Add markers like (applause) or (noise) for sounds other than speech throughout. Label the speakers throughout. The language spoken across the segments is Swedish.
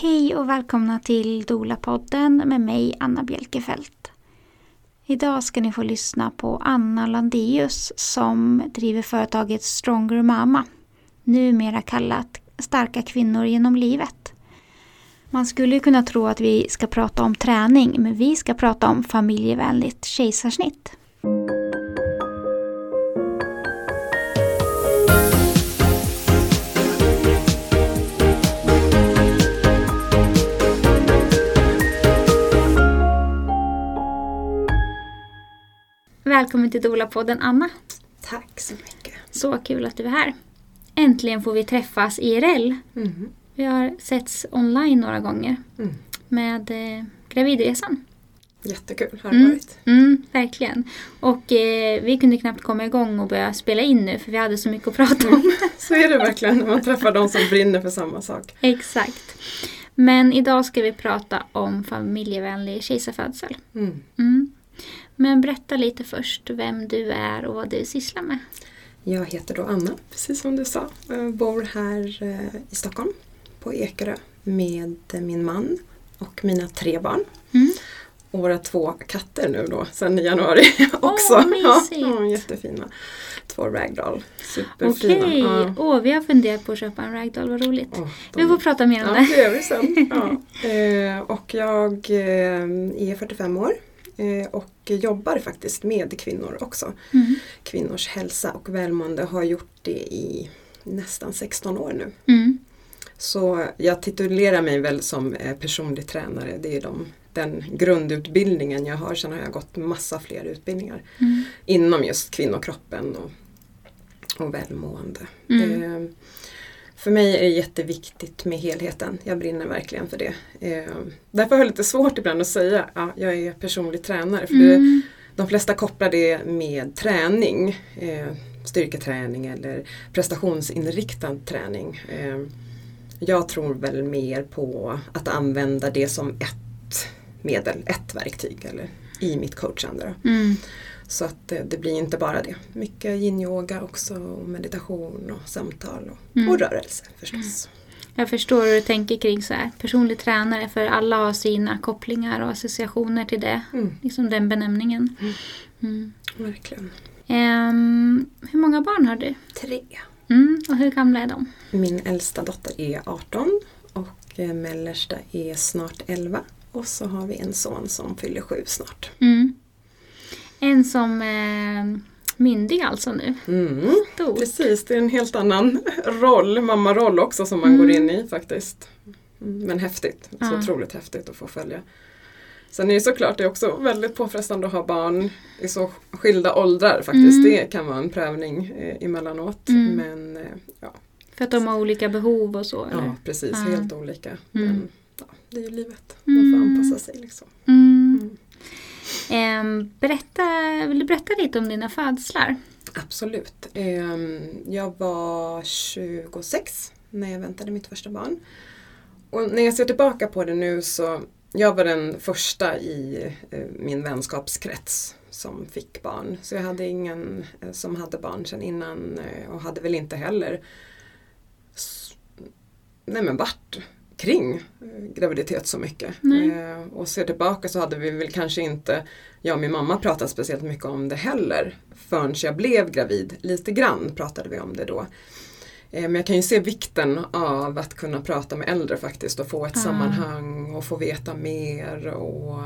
Speaker 1: Hej och välkomna till Dola-podden med mig Anna Bjelkefelt. Idag ska ni få lyssna på Anna Landius som driver företaget Stronger Mama. Numera kallat Starka kvinnor genom livet. Man skulle kunna tro att vi ska prata om träning men vi ska prata om familjevänligt kejsarsnitt. Välkommen till Dola-podden Anna.
Speaker 2: Tack så mycket.
Speaker 1: Så kul att du är här. Äntligen får vi träffas IRL.
Speaker 2: Mm.
Speaker 1: Vi har setts online några gånger
Speaker 2: Mm.
Speaker 1: med eh, Gravidresan.
Speaker 2: Jättekul har det
Speaker 1: Mm.
Speaker 2: varit.
Speaker 1: Mm, verkligen. Och eh, vi kunde knappt komma igång och börja spela in nu för vi hade så mycket att prata om. (laughs)
Speaker 2: Så är det verkligen när man träffar de som brinner för samma sak.
Speaker 1: Exakt. Men idag ska vi prata om familjevänlig kejsarfödsel.
Speaker 2: Mm.
Speaker 1: Men berätta lite först vem du är och vad du sysslar med.
Speaker 2: Jag heter då Anna, precis som du sa. Jag bor här eh, i Stockholm på Ekerö med min man och mina tre barn.
Speaker 1: Mm.
Speaker 2: Och våra två katter nu då, sen i januari (laughs) också.
Speaker 1: vad mysigt.
Speaker 2: ja, jättefina. Två ragdoll. Superfina.
Speaker 1: Okej,
Speaker 2: Ja.
Speaker 1: Åh, vi har funderat på att köpa en ragdoll, vad roligt.
Speaker 2: Åh, de-
Speaker 1: Vi får prata mer om
Speaker 2: Ja,
Speaker 1: det.
Speaker 2: det gör vi sen. Ja. (laughs) Eh, och jag eh, är 45 år och jobbar faktiskt med kvinnor också.
Speaker 1: Mm.
Speaker 2: Kvinnors hälsa och välmående har gjort det i nästan 16 år nu.
Speaker 1: Mm.
Speaker 2: Så jag titulerar mig väl som eh, personlig tränare. Det är de, den grundutbildningen jag har. Sen har jag gått massa fler utbildningar
Speaker 1: Mm.
Speaker 2: inom just kvinnokroppen och, och välmående.
Speaker 1: Mm.
Speaker 2: Eh, för mig är det jätteviktigt med helheten. Jag brinner verkligen för det. Eh, därför har jag lite svårt ibland att säga att jag är personlig tränare. För det,
Speaker 1: Mm.
Speaker 2: de flesta kopplar det med träning. Eh, styrketräning eller prestationsinriktad träning. Eh, jag tror väl mer på att använda det som ett medel, ett verktyg eller i mitt coachande.
Speaker 1: Mm.
Speaker 2: Så att det, det blir inte bara det. Mycket yin-yoga också och meditation och samtal och,
Speaker 1: Mm.
Speaker 2: och rörelse förstås.
Speaker 1: Jag förstår hur du tänker kring så här. Personlig tränare, för alla har sina kopplingar och associationer till det.
Speaker 2: Mm,
Speaker 1: Liksom den benämningen.
Speaker 2: Mm.
Speaker 1: Mm.
Speaker 2: verkligen.
Speaker 1: Ehm, hur många barn har du?
Speaker 2: Tre.
Speaker 1: Mm. Och hur gamla är de?
Speaker 2: Min äldsta dotter är 18 och eh, mellersta är snart 11. Och så har vi en son som fyller sju snart.
Speaker 1: Mm. En som är myndig alltså nu.
Speaker 2: Mm, precis, det är en helt annan roll, mammaroll också som man
Speaker 1: Mm.
Speaker 2: går in i faktiskt. Mm, Men häftigt, så
Speaker 1: Ja.
Speaker 2: otroligt häftigt att få följa. Sen är det såklart det är också väldigt påfrestande att ha barn i så skilda åldrar faktiskt.
Speaker 1: Mm.
Speaker 2: Det kan vara en prövning eh, emellanåt.
Speaker 1: Mm.
Speaker 2: Men eh, ja,
Speaker 1: För att de har olika behov och så? Eller?
Speaker 2: ja, precis,
Speaker 1: Ja.
Speaker 2: helt olika.
Speaker 1: Mm.
Speaker 2: Men ja, det är ju livet, man får
Speaker 1: Mm.
Speaker 2: anpassa sig liksom.
Speaker 1: Ehm, berätta, vill du berätta lite om dina födslar?
Speaker 2: Absolut. Ehm, jag var 26 när jag väntade mitt första barn. Och när jag ser tillbaka på det nu så jag var den första i eh, min vänskapskrets som fick barn. Så jag hade ingen eh, som hade barn sedan innan eh, och hade väl inte heller nej men vart kring eh, graviditet så mycket. Eh, Och ser tillbaka så hade vi väl kanske inte, jag och min mamma pratat speciellt mycket om det heller förrän jag blev gravid. Lite grann pratade vi om det då. Eh, Men jag kan ju se vikten av att kunna prata med äldre faktiskt och få ett
Speaker 1: Ah.
Speaker 2: sammanhang och få veta mer. Och,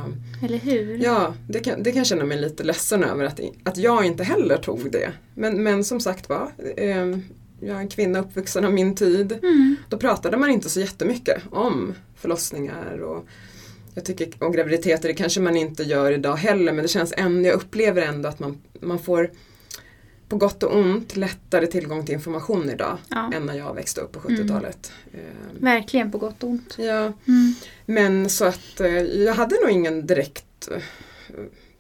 Speaker 1: Eller hur?
Speaker 2: ja, det kan, det kan jag känna mig lite ledsen över att, att jag inte heller tog det. Men, men som sagt var, eh, jag är en kvinna uppvuxen av min tid.
Speaker 1: Mm.
Speaker 2: Då pratade man inte så jättemycket om förlossningar och, jag tycker, och graviditeter. Det kanske man inte gör idag heller men det känns ändå, jag upplever ändå att man, man får på gott och ont lättare tillgång till information idag
Speaker 1: Ja,
Speaker 2: än när jag växte upp på 70-talet. Eh,
Speaker 1: verkligen på gott och ont.
Speaker 2: Ja,
Speaker 1: Mm.
Speaker 2: men så att eh, jag hade nog ingen direkt eh,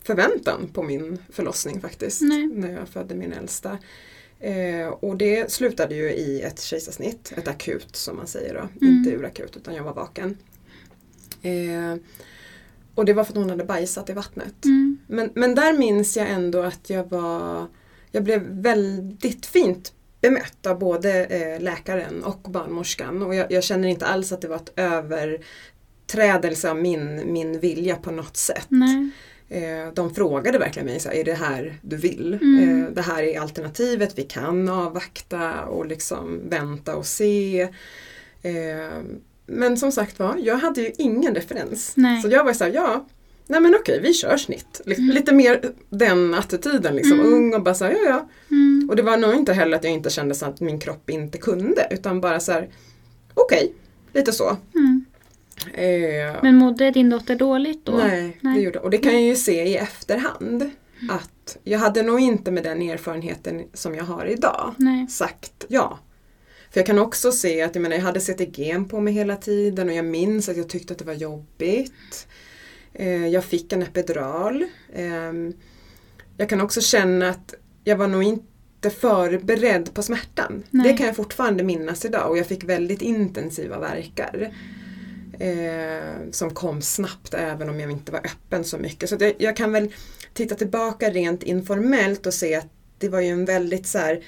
Speaker 2: förväntan på min förlossning faktiskt.
Speaker 1: Nej.
Speaker 2: När jag födde min äldsta. Eh, och det slutade ju i ett kejsarsnitt, ett akut som man säger då.
Speaker 1: Mm.
Speaker 2: Inte urakut utan jag var vaken. Eh, och det var för att hon hade bajsat i vattnet.
Speaker 1: Mm.
Speaker 2: Men, men där minns jag ändå att jag var Jag blev väldigt fint bemött av både eh, läkaren och barnmorskan och jag, jag, känner inte alls att det var ett överträdelse av min, min vilja på något sätt.
Speaker 1: Nej.
Speaker 2: Eh, de frågade verkligen mig, så här, är det här du vill?
Speaker 1: Mm.
Speaker 2: Eh, det här är alternativet, vi kan avvakta och liksom vänta och se. Eh, men som sagt var, jag hade ju ingen referens.
Speaker 1: Nej.
Speaker 2: Så jag var så här, ja, nej men okej vi kör snitt.
Speaker 1: Mm.
Speaker 2: Lite mer den attityden, liksom
Speaker 1: Mm.
Speaker 2: ung och bara så här, ja ja.
Speaker 1: Mm.
Speaker 2: Och det var nog inte heller att jag inte kände så att min kropp inte kunde utan bara så här, okej, lite så.
Speaker 1: Mm.
Speaker 2: Eh,
Speaker 1: Men mådde din dotter dåligt då?
Speaker 2: Nej,
Speaker 1: Nej.
Speaker 2: det gjorde Och det kan jag ju se i efterhand. Att jag hade nog inte med den erfarenheten som jag har idag
Speaker 1: Nej.
Speaker 2: sagt ja. För jag kan också se att jag, menar, jag hade CTG på mig hela tiden och jag minns att jag tyckte att det var jobbigt. Eh, jag fick en epidural. Ehm, jag kan också känna att jag var nog inte förberedd på smärtan.
Speaker 1: Nej.
Speaker 2: Det kan jag fortfarande minnas idag och jag fick väldigt intensiva verkar. Eh, som kom snabbt även om jag inte var öppen så mycket. Så att jag, kan väl titta tillbaka rent informellt och se att det var ju en väldigt så här,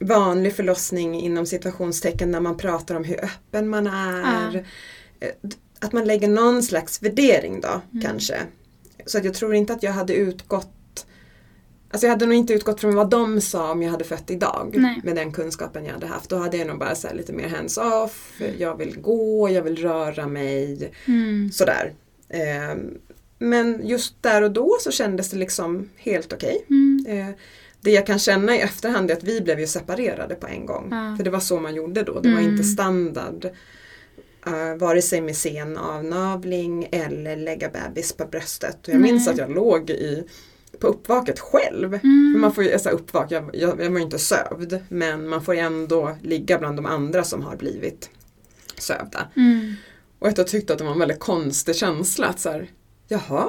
Speaker 2: vanlig förlossning inom situationstecken när man pratar om hur öppen man är. D- Att man lägger någon slags värdering då
Speaker 1: Mm.
Speaker 2: kanske. Så att jag tror inte att jag hade utgått Alltså jag hade nog inte utgått från vad de sa om jag hade fött idag
Speaker 1: Nej.
Speaker 2: med den kunskapen jag hade haft. Då hade jag nog bara så lite mer hands off, jag vill gå, jag vill röra mig,
Speaker 1: Mm.
Speaker 2: sådär. Ehm, Men just där och då så kändes det liksom helt okej.
Speaker 1: Mm.
Speaker 2: Eh, Det jag kan känna i efterhand är att vi blev ju separerade på en gång.
Speaker 1: Ja.
Speaker 2: För det var så man gjorde då, det var
Speaker 1: Mm.
Speaker 2: inte standard. Uh, vare sig med sen avnavling eller lägga bebis på bröstet. Och jag minns
Speaker 1: Nej.
Speaker 2: att jag låg i, på uppvaket själv.
Speaker 1: Mm.
Speaker 2: Man får ju, alltså uppvak, jag, jag, jag var ju inte sövd men man får ju ändå ligga bland de andra som har blivit sövda.
Speaker 1: Mm.
Speaker 2: Och jag tyckte att det var en väldigt konstig känsla att så här, jaha,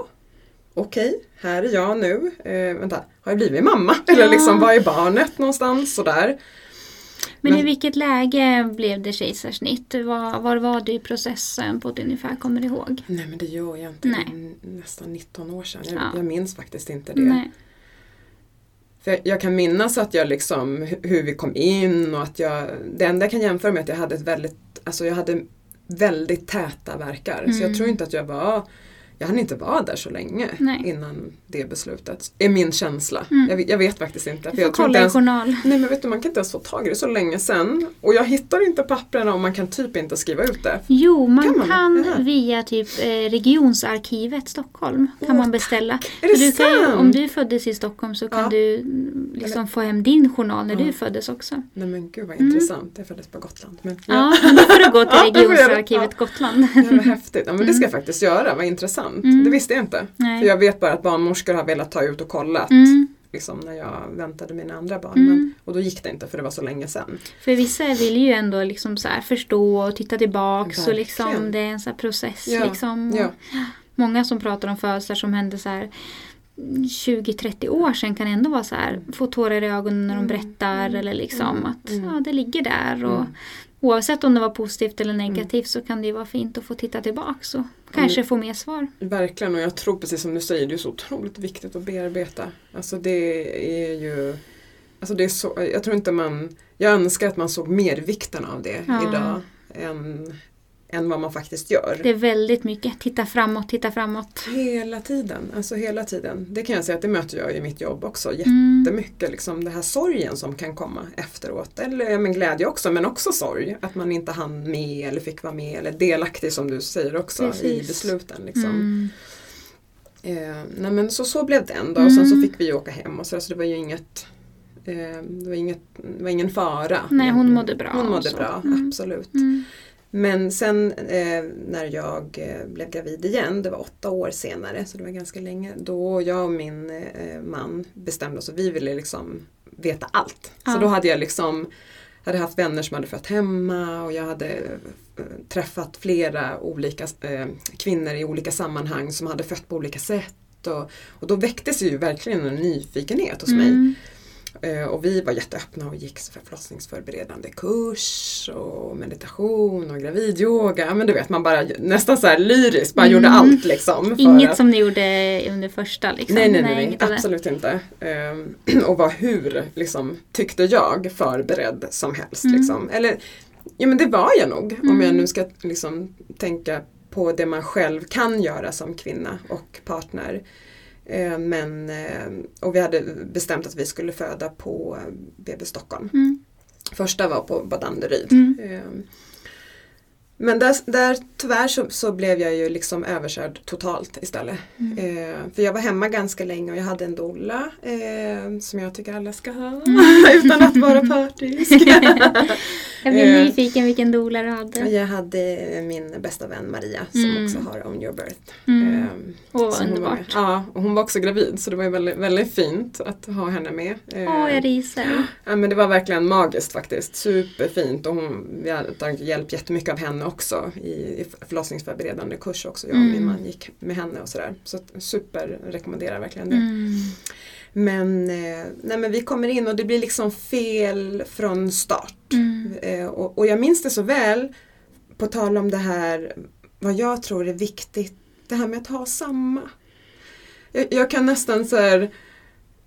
Speaker 2: okej, här är jag nu, eh, vänta, har jag blivit mamma? Eller
Speaker 1: Ja.
Speaker 2: liksom, var är barnet någonstans? Sådär.
Speaker 1: Men,
Speaker 2: Men-
Speaker 1: i vilket läge blev det kejsarsnitt? Var, var var du i processen på ett ungefär, kommer du ihåg?
Speaker 2: Nej men det gör jag inte,
Speaker 1: Nej.
Speaker 2: Nästan 19 år sedan. Jag,
Speaker 1: Ja.
Speaker 2: jag minns faktiskt inte det.
Speaker 1: Nej.
Speaker 2: För jag, kan minnas att jag liksom, hu- hur vi kom in och att jag, det enda jag kan jämföra med är att jag hade ett väldigt, alltså jag hade väldigt täta verkar. Så jag
Speaker 1: Mm.
Speaker 2: tror inte att jag var, jag hann inte vara där så länge
Speaker 1: Nej.
Speaker 2: innan det beslutet. är min känsla.
Speaker 1: Mm.
Speaker 2: Jag, vet- jag vet faktiskt inte.
Speaker 1: Du
Speaker 2: jag
Speaker 1: får
Speaker 2: tror
Speaker 1: kolla
Speaker 2: inte
Speaker 1: i journal.
Speaker 2: nej men vet du, man kan inte ens få tag i det så länge sedan. Och jag hittar inte papperna och man kan typ inte skriva ut det.
Speaker 1: Jo, man
Speaker 2: Kan
Speaker 1: kan,
Speaker 2: man? Jaha.
Speaker 1: via typ eh, Regionsarkivet Stockholm kan
Speaker 2: Åh,
Speaker 1: man beställa.
Speaker 2: Är det
Speaker 1: Så du kan,
Speaker 2: sant?
Speaker 1: om du föddes i Stockholm så kan
Speaker 2: Ja.
Speaker 1: du mm, liksom få hem din journal när
Speaker 2: Ja.
Speaker 1: du föddes också.
Speaker 2: Nej men gud vad
Speaker 1: Mm.
Speaker 2: intressant. Jag föddes på Gotland. Men,
Speaker 1: Ja, men då får du gå (laughs)
Speaker 2: Ja,
Speaker 1: till
Speaker 2: jag.
Speaker 1: Regionsarkivet Gotland.
Speaker 2: Ja, vad häftigt. Ja, men det ska jag faktiskt göra, vad intressant.
Speaker 1: Mm.
Speaker 2: Det visste jag inte.
Speaker 1: Nej.
Speaker 2: För jag vet bara att barnmorskor har velat ta ut och kollat
Speaker 1: Mm,
Speaker 2: liksom, när jag väntade mina andra barn.
Speaker 1: Mm.
Speaker 2: Men, och då gick det inte för det var så länge sedan.
Speaker 1: för vissa vill ju ändå liksom så förstå och titta tillbaks och liksom det är en här process.
Speaker 2: Ja,
Speaker 1: Liksom.
Speaker 2: Ja,
Speaker 1: Många som pratar om födslar som hände så här 20-30 år sedan kan ändå vara så här, få tårar i ögonen när de
Speaker 2: Mm.
Speaker 1: berättar eller liksom
Speaker 2: Mm.
Speaker 1: att
Speaker 2: Mm.
Speaker 1: ja, det ligger där. Och
Speaker 2: Mm.
Speaker 1: Oavsett om det var positivt eller negativt så kan det ju vara fint att få titta tillbaks och kanske få mer svar.
Speaker 2: verkligen. Och jag tror precis som du säger, det är så otroligt viktigt att bearbeta. Alltså det är ju Alltså det är så, jag tror inte man Jag önskar att man såg mer vikten av det
Speaker 1: Ja.
Speaker 2: idag än, än vad man faktiskt gör.
Speaker 1: Det är väldigt mycket, titta framåt, titta framåt.
Speaker 2: Hela tiden, alltså hela tiden. Det kan jag säga att det möter jag i mitt jobb också
Speaker 1: Mm.
Speaker 2: jättemycket. Liksom det här sorgen som kan komma efteråt. Eller ja, men glädje också, men också sorg. Att man inte hann med eller fick vara med eller delaktig som du säger också i
Speaker 1: Precis.
Speaker 2: besluten. Liksom.
Speaker 1: Mm.
Speaker 2: Eh, nej men så, så blev den då och sen så
Speaker 1: Mm.
Speaker 2: fick vi åka hem och så, så det var ju inget eh, det, var inget, det var ingen fara.
Speaker 1: Nej, hon mådde bra
Speaker 2: Hon mådde bra,
Speaker 1: Mm.
Speaker 2: absolut.
Speaker 1: Mm.
Speaker 2: Men sen eh, när jag eh, blev gravid igen, det var åtta år senare så det var ganska länge, då jag och min eh, man bestämde oss och vi ville liksom veta allt.
Speaker 1: Ja.
Speaker 2: Så då hade jag liksom hade haft vänner som hade fött hemma och jag hade eh, träffat flera olika eh, kvinnor i olika sammanhang som hade fött på olika sätt. Och, och då väcktes ju verkligen en nyfikenhet hos mig.
Speaker 1: Mm.
Speaker 2: Eh, och vi var jätteöppna och gick för förlossningsförberedande kurs och meditation och gravidyoga. Men du vet man bara nästan så här lyriskt bara gjorde
Speaker 1: Mm.
Speaker 2: allt liksom. för
Speaker 1: Inget
Speaker 2: att-
Speaker 1: som ni gjorde under första liksom?
Speaker 2: Nej, nej, nej, nej absolut inte. Ehm, (clears throat) och var hur, liksom, tyckte jag, förberedd som helst.
Speaker 1: Mm.
Speaker 2: Liksom. Eller, ja men det var jag nog. Om
Speaker 1: Mm.
Speaker 2: jag nu ska liksom, tänka på det man själv kan göra som kvinna och partner. Eh, men, eh, och vi hade bestämt att vi skulle föda på eh, BB Stockholm.
Speaker 1: Mm.
Speaker 2: Första var på Bad Danderyd.
Speaker 1: Mm.
Speaker 2: Men där, där tyvärr så, så blev jag ju liksom överkörd totalt istället.
Speaker 1: Mm.
Speaker 2: Eh, för jag var hemma ganska länge och jag hade en doula eh, som jag tycker alla ska ha
Speaker 1: Mm. (laughs)
Speaker 2: utan att vara partisk. (laughs)
Speaker 1: Jag blir
Speaker 2: Eh.
Speaker 1: nyfiken vilken doula du hade.
Speaker 2: jag hade min bästa vän Maria som
Speaker 1: Mm.
Speaker 2: också har Own Your Birth.
Speaker 1: Mm.
Speaker 2: Eh,
Speaker 1: Åh, vad underbart.
Speaker 2: Ja, och hon var också gravid så det var ju väldigt, väldigt fint att ha henne med. Eh,
Speaker 1: Åh, jag ryser.
Speaker 2: Ja men det var verkligen magiskt faktiskt. Superfint och hon, vi har tagit hjälp jättemycket av henne också i, i förlossningsförberedande kurs också. Jag och min
Speaker 1: Mm.
Speaker 2: man gick med henne och sådär. Så super rekommenderar verkligen det.
Speaker 1: Mm.
Speaker 2: Men, eh, nej, men vi kommer in och det blir liksom fel från start.
Speaker 1: Mm.
Speaker 2: Eh, och, och jag minns det så väl, på tal om det här, vad jag tror är viktigt, det här med att ha samma. Jag, jag kan nästan så här,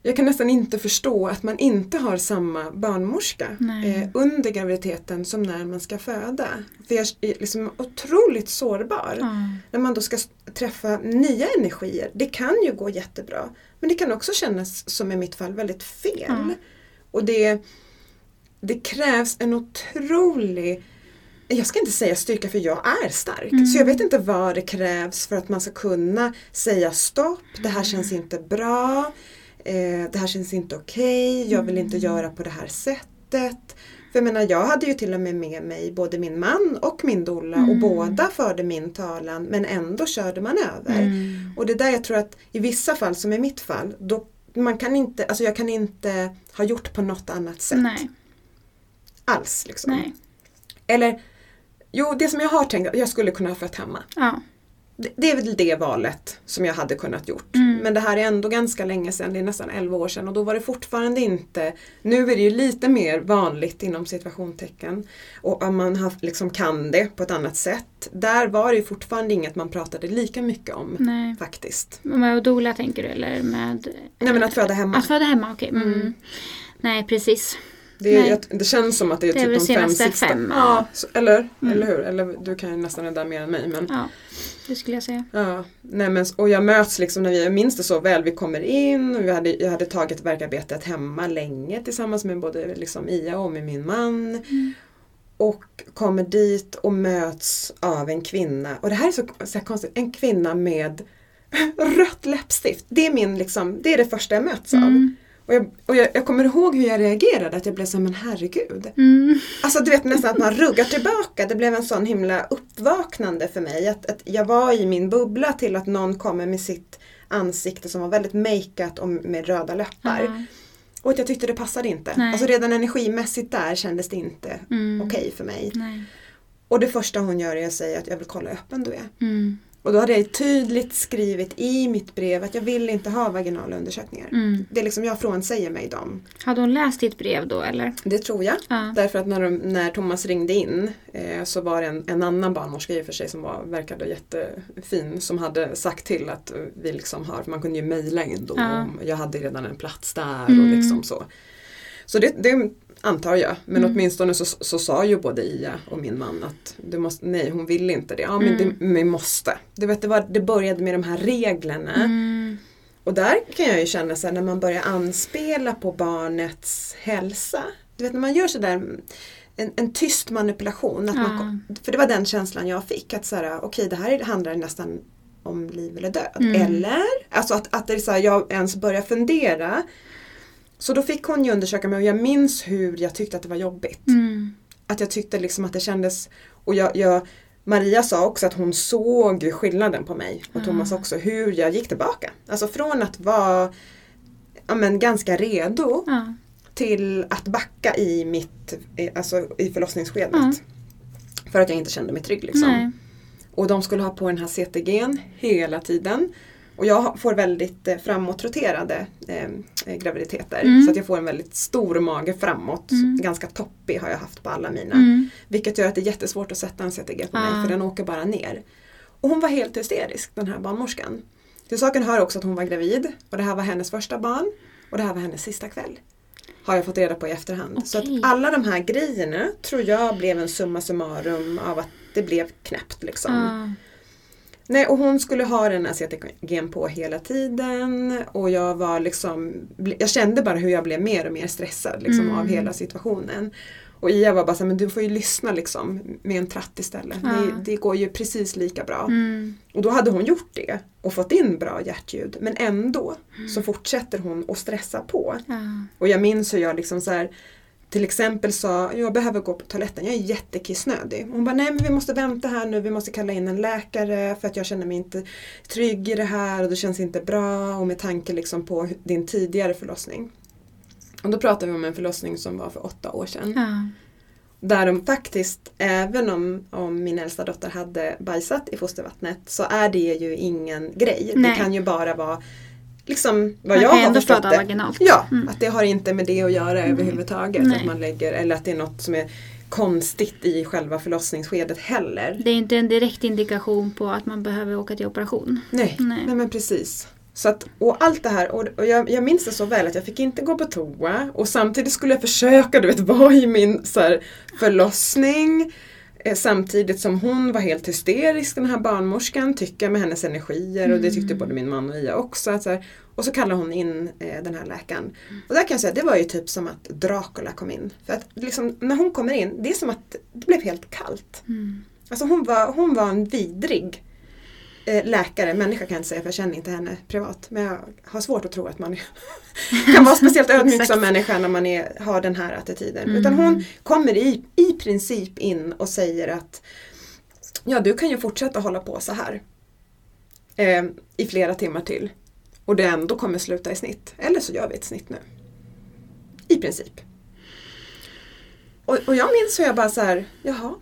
Speaker 2: jag kan nästan inte förstå att man inte har samma barnmorska eh, under graviditeten som när man ska föda. Jag är liksom otroligt sårbar.
Speaker 1: Ja.
Speaker 2: När man då ska träffa nya energier. Det kan ju gå jättebra. Men det kan också kännas, som i mitt fall, väldigt fel.
Speaker 1: Ja.
Speaker 2: Och det, det krävs en otrolig jag ska inte säga styrka för jag är stark.
Speaker 1: Mm.
Speaker 2: Så jag vet inte vad det krävs för att man ska kunna säga stopp, det här känns inte bra, eh, det här känns inte okej, jag vill inte göra på det här sättet. För jag menar, jag hade ju till och med med mig både min man och min doula och
Speaker 1: Mm.
Speaker 2: båda förde min talan men ändå körde man över.
Speaker 1: Mm.
Speaker 2: Och det är där jag tror att i vissa fall, som i mitt fall, då man kan inte, alltså jag kan inte ha gjort på något annat sätt
Speaker 1: Nej,
Speaker 2: alls. Liksom.
Speaker 1: nej.
Speaker 2: Eller, jo det som jag har tänkt, jag skulle kunna ha fött hemma.
Speaker 1: Ja.
Speaker 2: Det, är väl det valet som jag hade kunnat gjort.
Speaker 1: Mm.
Speaker 2: Men det här är ändå ganska länge sedan, det är nästan 11 år sedan och då var det fortfarande inte, nu är det ju lite mer vanligt inom situationstecken och om man har, liksom kan det på ett annat sätt. Där var det ju fortfarande inget man pratade lika mycket om
Speaker 1: Nej.
Speaker 2: faktiskt.
Speaker 1: Med doula tänker du eller med?
Speaker 2: Nej men att föda hemma.
Speaker 1: Att föda hemma, okej. Mm.
Speaker 2: Mm.
Speaker 1: Nej, precis.
Speaker 2: Det, är, jag, det känns som att det är,
Speaker 1: Det är
Speaker 2: typ de fem sista.
Speaker 1: fem, ja.
Speaker 2: ja, så, eller,
Speaker 1: Mm.
Speaker 2: eller hur? Eller du kan ju nästan det där mer än mig. Men,
Speaker 1: Ja, det skulle jag säga.
Speaker 2: ja, nej, men, och jag möts liksom när vi, jag minns det så väl, vi kommer in och vi hade, jag hade tagit verkarbetet hemma länge tillsammans med både liksom Ia och med min man.
Speaker 1: Mm.
Speaker 2: Och kommer dit och möts av en kvinna. Och det här är så, så här konstigt, en kvinna med (laughs) rött läppstift. Det är, min, liksom, det är det första jag möts av.
Speaker 1: Mm.
Speaker 2: Och, jag, och jag, jag kommer ihåg hur jag reagerade, att jag blev så här, men herregud.
Speaker 1: Mm.
Speaker 2: Alltså du vet nästan att man ruggar tillbaka. Det blev en sån himla uppvaknande för mig. Att, att jag var i min bubbla till att någon kommer med sitt ansikte som var väldigt makeat och med röda läppar.
Speaker 1: Ja.
Speaker 2: Och att jag tyckte det passade inte.
Speaker 1: Nej.
Speaker 2: Alltså redan energimässigt där kändes det inte
Speaker 1: Mm.
Speaker 2: okej för mig.
Speaker 1: Nej.
Speaker 2: Och det första hon gör är att säga att jag vill kolla hur öppen du är.
Speaker 1: Mm.
Speaker 2: Och då hade jag tydligt skrivit i mitt brev att jag vill inte ha vaginala undersökningar.
Speaker 1: Mm.
Speaker 2: Det är liksom, jag frånsäger mig dem.
Speaker 1: Hade hon läst ditt brev då eller?
Speaker 2: Det tror jag.
Speaker 1: Ja.
Speaker 2: Därför att när, de, när Thomas ringde in eh, så var det en, en annan barnmorska i och för sig som var, verkade jättefin som hade sagt till att vi liksom har, man kunde ju mejla in då.
Speaker 1: Ja.
Speaker 2: om- Jag hade redan en plats där och
Speaker 1: Mm.
Speaker 2: liksom så. Så det, det antar jag. Men
Speaker 1: Mm.
Speaker 2: åtminstone så, så sa ju både Ia och min man att du måste, nej hon vill inte det. Ja men
Speaker 1: Mm.
Speaker 2: det, vi måste. Du vet, det, var, det började med de här reglerna.
Speaker 1: Mm.
Speaker 2: Och där kan jag ju känna så här, när man börjar anspela på barnets hälsa. Du vet när man gör sådär en, en tyst manipulation. Att man, för det var den känslan jag fick. Att så här, okej det här är- handlar nästan om liv eller död.
Speaker 1: Mm.
Speaker 2: Eller? Alltså att, att det är så här, jag ens börjar fundera. Så då fick hon ju undersöka mig och jag minns hur jag tyckte att det var jobbigt.
Speaker 1: Mm.
Speaker 2: Att jag tyckte liksom att det kändes och jag, jag Maria sa också att hon såg skillnaden på mig och
Speaker 1: Ah.
Speaker 2: Thomas också hur jag gick tillbaka. Alltså från att vara ja, men, ganska redo
Speaker 1: Ja.
Speaker 2: till att backa i mitt alltså i förlossningsskedet.
Speaker 1: Ja.
Speaker 2: För att jag inte kände mig trygg liksom.
Speaker 1: Nej.
Speaker 2: Och de skulle ha på den här CTG'n hela tiden. Och jag får väldigt eh, framåtroterade eh, graviditeter.
Speaker 1: Mm.
Speaker 2: Så att jag får en väldigt stor mage framåt.
Speaker 1: Mm.
Speaker 2: Ganska toppig har jag haft på alla mina.
Speaker 1: Mm.
Speaker 2: Vilket gör att det är jättesvårt att sätta en CTG på mig
Speaker 1: Ah.
Speaker 2: för den åker bara ner. Och hon var helt hysterisk den här barnmorskan. Till saken hör också att hon var gravid och det här var hennes första barn och det här var hennes sista kväll. Har jag fått reda på i efterhand. Så att alla de här grejerna tror jag blev en summa summarum av att det blev knäppt liksom.
Speaker 1: Ja.
Speaker 2: Nej, och hon skulle ha den här CTG'n på hela tiden och jag var liksom, jag kände bara hur jag blev mer och mer stressad liksom,
Speaker 1: Mm.
Speaker 2: av hela situationen. Och Ia var bara såhär, men du får ju lyssna liksom med en tratt istället.
Speaker 1: Ja.
Speaker 2: Det, det går ju precis lika bra.
Speaker 1: Mm.
Speaker 2: Och då hade hon gjort det och fått in bra hjärtljud. Men ändå så fortsätter hon att stressa på.
Speaker 1: Ja.
Speaker 2: Och jag minns hur jag liksom så här, till exempel sa, jag behöver gå på toaletten, jag är jättekissnödig. Hon bara, nej men vi måste vänta här nu, vi måste kalla in en läkare för att jag känner mig inte trygg i det här och det känns inte bra och med tanke liksom på din tidigare förlossning. Och då pratar vi om en förlossning som var för åtta år sedan.
Speaker 1: Ja.
Speaker 2: Där de faktiskt, även om, om min äldsta dotter hade bajsat i fostervattnet så är det ju ingen grej.
Speaker 1: Nej.
Speaker 2: Det kan ju bara vara liksom vad
Speaker 1: Man
Speaker 2: jag har förstått det.
Speaker 1: vaginalt.
Speaker 2: Ja,
Speaker 1: Mm.
Speaker 2: att det har inte med det att göra överhuvudtaget.
Speaker 1: Nej.
Speaker 2: Att man lägger, eller att det är något som är konstigt i själva förlossningsskedet heller.
Speaker 1: Det är inte en direkt indikation på att man behöver åka till operation.
Speaker 2: Nej,
Speaker 1: Nej.
Speaker 2: nej. men precis. Så att, och allt det här, och, och jag, jag minns det så väl att jag fick inte gå på toa och samtidigt skulle jag försöka du vet, vara i min så här, förlossning samtidigt som hon var helt hysterisk den här barnmorskan, tycka med hennes energier och det tyckte både min man och Ia också. Att, så här, och så kallar hon in eh, den här läkaren. Och där kan jag säga, det var ju typ som att Dracula kom in. För att liksom, när hon kommer in, det är som att det blev helt kallt.
Speaker 1: Mm.
Speaker 2: Alltså hon var, hon var en vidrig eh, läkare, människa kan jag inte säga för jag känner inte henne privat. Men jag har svårt att tro att man (laughs) kan vara speciellt ödmjuk som människa när man är, har den här attityden.
Speaker 1: Mm.
Speaker 2: Utan hon kommer i, i princip in och säger att ja du kan ju fortsätta hålla på så här eh, i flera timmar till. Och det ändå kommer sluta i snitt. Eller så gör vi ett snitt nu. I princip. Och, och jag minns hur jag bara så här, jaha,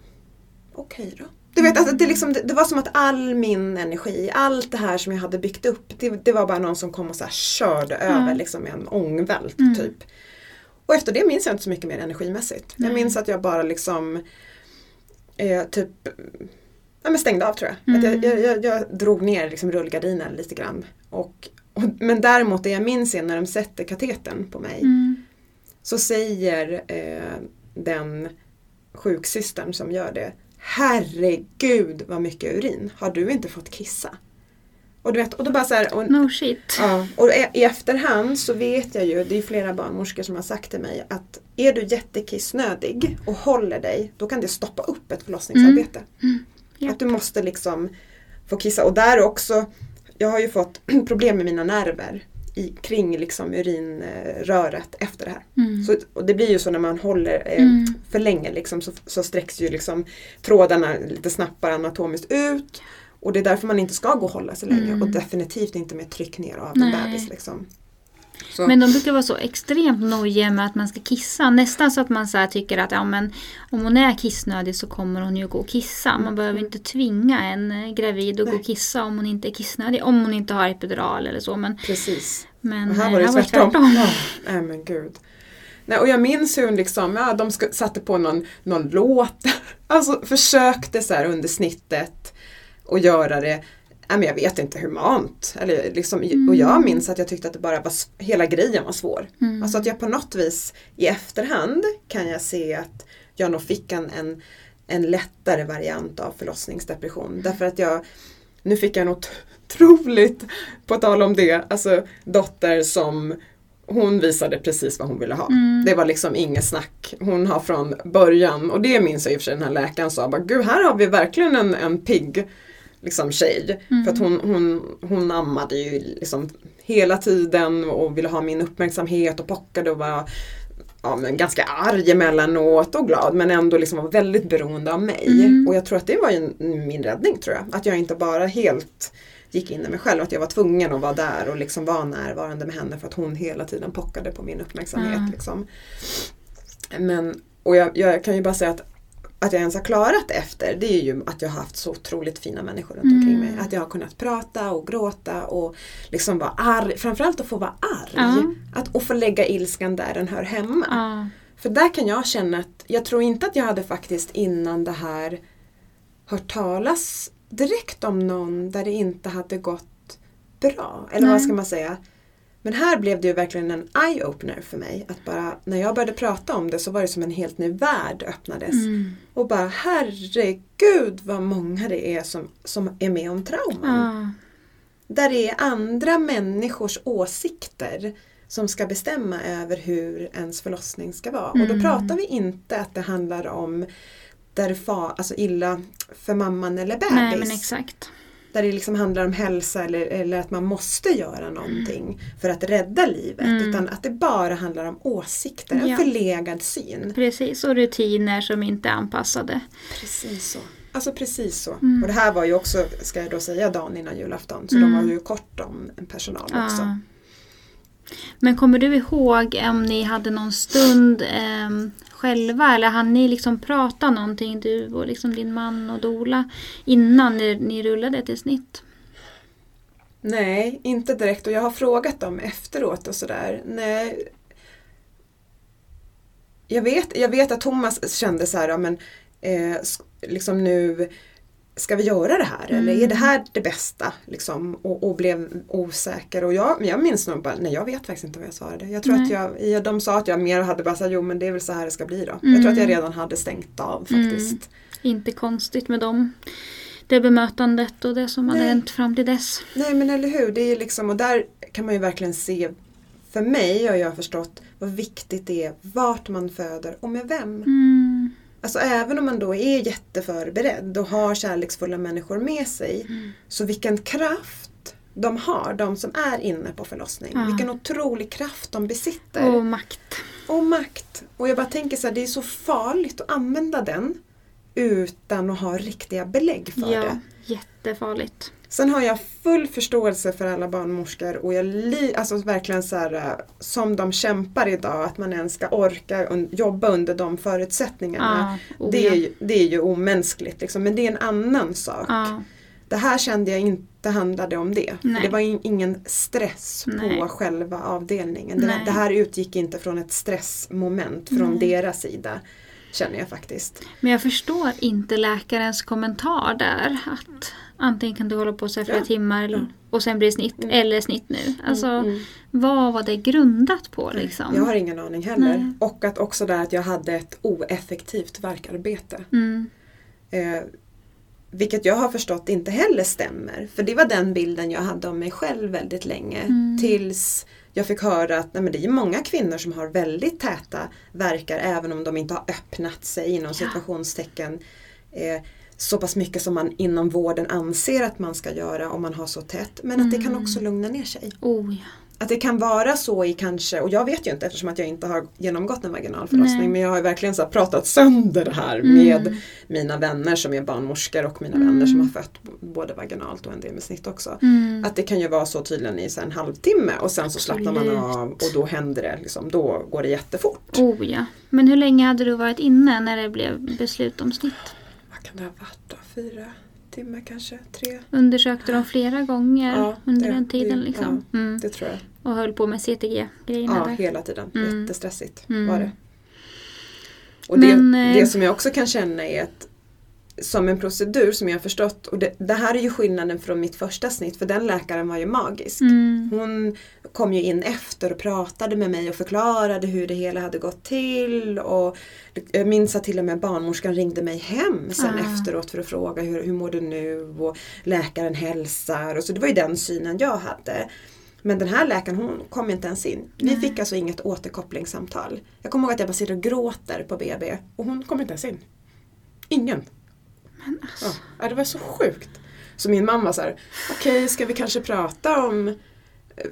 Speaker 2: okej då. Du vet, alltså, det, liksom, det, det var som att all min energi, allt det här som jag hade byggt upp, det, det var bara någon som kom och så här körde över liksom, med en ångvält
Speaker 1: Mm.
Speaker 2: typ. Och efter det minns jag inte så mycket mer energimässigt. Jag
Speaker 1: Nej.
Speaker 2: minns att jag bara liksom eh, typ ja, men stängde av tror jag. Att
Speaker 1: Mm.
Speaker 2: jag, jag, jag, jag drog ner liksom rullgardinen lite grann. Och, och, men däremot det jag minns är när de sätter kateten på mig
Speaker 1: Mm.
Speaker 2: så säger eh, den sjuksystern som gör det Herregud vad mycket urin, har du inte fått kissa? Och du vet, och då bara så här, och,
Speaker 1: No shit.
Speaker 2: Ja, och i efterhand så vet jag ju, det är flera barnmorskor som har sagt till mig att är du jättekissnödig och håller dig, då kan det stoppa upp ett förlossningsarbete.
Speaker 1: Ja.
Speaker 2: Att du måste liksom få kissa. Och där också, jag har ju fått (clears throat) problem med mina nerver i, kring liksom urinröret efter det här.
Speaker 1: Mm.
Speaker 2: Så, och det blir ju så när man håller eh,
Speaker 1: Mm.
Speaker 2: för länge liksom, så, så sträcks ju liksom trådarna lite snabbare anatomiskt ut. Och det är därför man inte ska gå och hålla så länge
Speaker 1: Mm.
Speaker 2: och definitivt inte med tryck ner av en
Speaker 1: Nej.
Speaker 2: bebis. Liksom. Så,
Speaker 1: Men de brukar vara så extremt nojiga med att man ska kissa. Nästan så att man så tycker att ja, men, om hon är kissnödig så kommer hon ju gå och kissa. Man behöver inte tvinga en gravid att gå
Speaker 2: Nej.
Speaker 1: och kissa om hon inte är kissnödig. Om hon inte har epidural eller så. Men,
Speaker 2: Precis.
Speaker 1: men
Speaker 2: Och här
Speaker 1: eh,
Speaker 2: var det
Speaker 1: här
Speaker 2: tvärtom. Ja, nej men gud. Nej, och jag minns hur hon liksom, ja, de satte på någon, någon låt. (laughs) Alltså försökte så här under snittet och göra det Nej, men jag vet inte humant. Eller liksom, Och jag minns att jag tyckte att det bara var, hela grejen var svår.
Speaker 1: Mm.
Speaker 2: Alltså att jag på något vis i efterhand kan jag se att jag nog fick en, en, en lättare variant av förlossningsdepression. Därför att jag, nu fick jag en otroligt, på tal om det, alltså dotter som hon visade precis vad hon ville ha.
Speaker 1: Mm.
Speaker 2: Det var liksom inget snack. Hon har från början, och det minns jag i och för sig den här läkaren sa, bara, gud här har vi verkligen en, en pigg liksom, tjej.
Speaker 1: Mm.
Speaker 2: För att hon, hon, hon ammade ju liksom hela tiden och ville ha min uppmärksamhet och pockade och var ja, men ganska arg emellanåt och glad men ändå liksom var väldigt beroende av mig.
Speaker 1: Mm.
Speaker 2: Och jag tror att det var ju min räddning tror jag. Att jag inte bara helt gick in i mig själv, att jag var tvungen att vara där och liksom vara närvarande med henne för att hon hela tiden pockade på min uppmärksamhet.
Speaker 1: Ja.
Speaker 2: Liksom. Men, och jag, jag kan ju bara säga att att jag ens har klarat efter det är ju att jag har haft så otroligt fina människor runt omkring mig. Att jag har kunnat prata och gråta och liksom vara arg. Framförallt att få vara arg.
Speaker 1: Ja.
Speaker 2: Att, och få lägga ilskan där den hör hemma.
Speaker 1: Ja.
Speaker 2: För där kan jag känna att jag tror inte att jag hade faktiskt innan det här hört talas direkt om någon där det inte hade gått bra. Eller
Speaker 1: Nej.
Speaker 2: vad ska man säga? Men här blev det ju verkligen en eye-opener för mig. Att bara, när jag började prata om det så var det som en helt ny värld öppnades.
Speaker 1: Mm.
Speaker 2: Och bara herregud vad många det är som, som är med om trauman.
Speaker 1: Ja.
Speaker 2: Där det är andra människors åsikter som ska bestämma över hur ens förlossning ska vara. Och då
Speaker 1: Mm.
Speaker 2: pratar vi inte att det handlar om där far, alltså illa för mamman eller bebis.
Speaker 1: Nej men exakt.
Speaker 2: Där det liksom handlar om hälsa eller, eller att man måste göra någonting för att rädda livet.
Speaker 1: Mm.
Speaker 2: Utan att det bara handlar om åsikter, en
Speaker 1: Ja.
Speaker 2: förlegad syn.
Speaker 1: Precis, och rutiner som inte är anpassade.
Speaker 2: Precis så. Alltså precis så.
Speaker 1: Mm.
Speaker 2: Och det här var ju också, ska jag då säga, dagen innan julafton. Så
Speaker 1: Mm.
Speaker 2: de var ju kort om personal också.
Speaker 1: Ja. Men kommer du ihåg om ni hade någon stund ehm, själva eller hann ni liksom prata någonting du och liksom din man och Dola innan ni, ni rullade till snitt?
Speaker 2: Nej, inte direkt. Och jag har frågat dem efteråt och sådär. Nej. Jag vet, jag vet att Thomas kände så här, ja, men eh, liksom nu Ska vi göra det här eller är det här det bästa? Liksom, och, och blev osäker. Och jag, jag minns nog bara, nej jag vet faktiskt inte vad jag svarade. Jag tror
Speaker 1: Nej.
Speaker 2: att jag, ja, de sa att jag mer hade bara sagt, jo men det är väl så här det ska bli då. Jag tror att jag redan hade stängt av faktiskt.
Speaker 1: Inte konstigt med dem. Det bemötandet och det som hade hänt fram till dess.
Speaker 2: Nej men eller hur, det är liksom, och där kan man ju verkligen se, för mig har jag förstått vad viktigt det är vart man föder och med vem.
Speaker 1: Mm.
Speaker 2: Alltså även om man då är jätteförberedd och har kärleksfulla människor med sig, så vilken kraft de har, de som är inne på förlossning.
Speaker 1: Ja.
Speaker 2: Vilken otrolig kraft de besitter.
Speaker 1: Och makt.
Speaker 2: Och makt. Och jag bara tänker så här, det är så farligt att använda den utan att ha riktiga belägg för
Speaker 1: Ja,
Speaker 2: det.
Speaker 1: jättefarligt.
Speaker 2: Sen har jag full förståelse för alla barnmorskor och jag li, alltså verkligen så här, eh, som de kämpar idag, att man ens ska orka un, jobba under de förutsättningarna.
Speaker 1: Ja, oh
Speaker 2: det, är det är ju omänskligt liksom, men det är en annan sak.
Speaker 1: Ja,
Speaker 2: Det här kände jag inte handlade om det.
Speaker 1: Nej.
Speaker 2: det var in, ingen stress
Speaker 1: Nej.
Speaker 2: på själva avdelningen. Det,
Speaker 1: Nej.
Speaker 2: det här utgick inte från ett stressmoment från deras sida. Känner jag faktiskt.
Speaker 1: Men jag förstår inte läkarens kommentar där. Att antingen kan du hålla på så här flera
Speaker 2: Ja.
Speaker 1: timmar eller- och sen blir det snitt eller snitt nu. Alltså
Speaker 2: Mm.
Speaker 1: vad var det grundat på liksom?
Speaker 2: Jag har ingen aning heller.
Speaker 1: Nej.
Speaker 2: Och att också där att jag hade ett oeffektivt verkarbete.
Speaker 1: Mm.
Speaker 2: Eh, vilket jag har förstått inte heller stämmer. För det var den bilden jag hade om mig själv väldigt länge.
Speaker 1: Mm.
Speaker 2: Tills jag fick höra att nej, men det är många kvinnor som har väldigt täta verkar även om de inte har öppnat sig inom situationstecken. Eh, så pass mycket som man inom vården anser att man ska göra om man har så tätt. Men att det kan också lugna ner sig.
Speaker 1: Oh, ja.
Speaker 2: Att det kan vara så i kanske, och jag vet ju inte eftersom att jag inte har genomgått en vaginal förlossning,
Speaker 1: Nej.
Speaker 2: men jag har verkligen så pratat sönder det här med mina vänner som är barnmorskor och mina vänner som har fött både vaginalt och en del med snitt också.
Speaker 1: Mm.
Speaker 2: Att det kan ju vara så tydligen i så en halvtimme och sen så slappnar man av och då händer det, liksom, då går det jättefort.
Speaker 1: oh ja. Men hur länge hade du varit inne när det blev beslut om snitt?
Speaker 2: Kan det ha varit då? Fyra timmar kanske? Tre?
Speaker 1: Undersökte de flera gånger
Speaker 2: Ja,
Speaker 1: under
Speaker 2: det-
Speaker 1: den tiden?
Speaker 2: det-
Speaker 1: liksom? mm.
Speaker 2: Det tror jag.
Speaker 1: Och höll på med CTG-grejerna
Speaker 2: Ja,
Speaker 1: där?
Speaker 2: hela tiden.
Speaker 1: Mm.
Speaker 2: Jättestressigt
Speaker 1: Mm.
Speaker 2: var det. Och det,
Speaker 1: Men, eh,
Speaker 2: det som jag också kan känna är att som en procedur som jag har förstått, och det, det här är ju skillnaden från mitt första snitt för den läkaren var ju magisk.
Speaker 1: Mm.
Speaker 2: Hon kom ju in efter och pratade med mig och förklarade hur det hela hade gått till. Och jag minns att till och med barnmorskan ringde mig hem sen
Speaker 1: Ah.
Speaker 2: efteråt för att fråga hur, hur mår du nu och läkaren hälsar. Och så det var ju den synen jag hade. Men den här läkaren hon kom inte ens in. Vi fick alltså inget återkopplingssamtal. Jag kommer ihåg att jag bara sitter och gråter på BB och hon kom inte ens in. Ingen.
Speaker 1: Men alltså.
Speaker 2: Ja, det var så sjukt. Så min mamma så här, okej ska vi kanske prata om eh,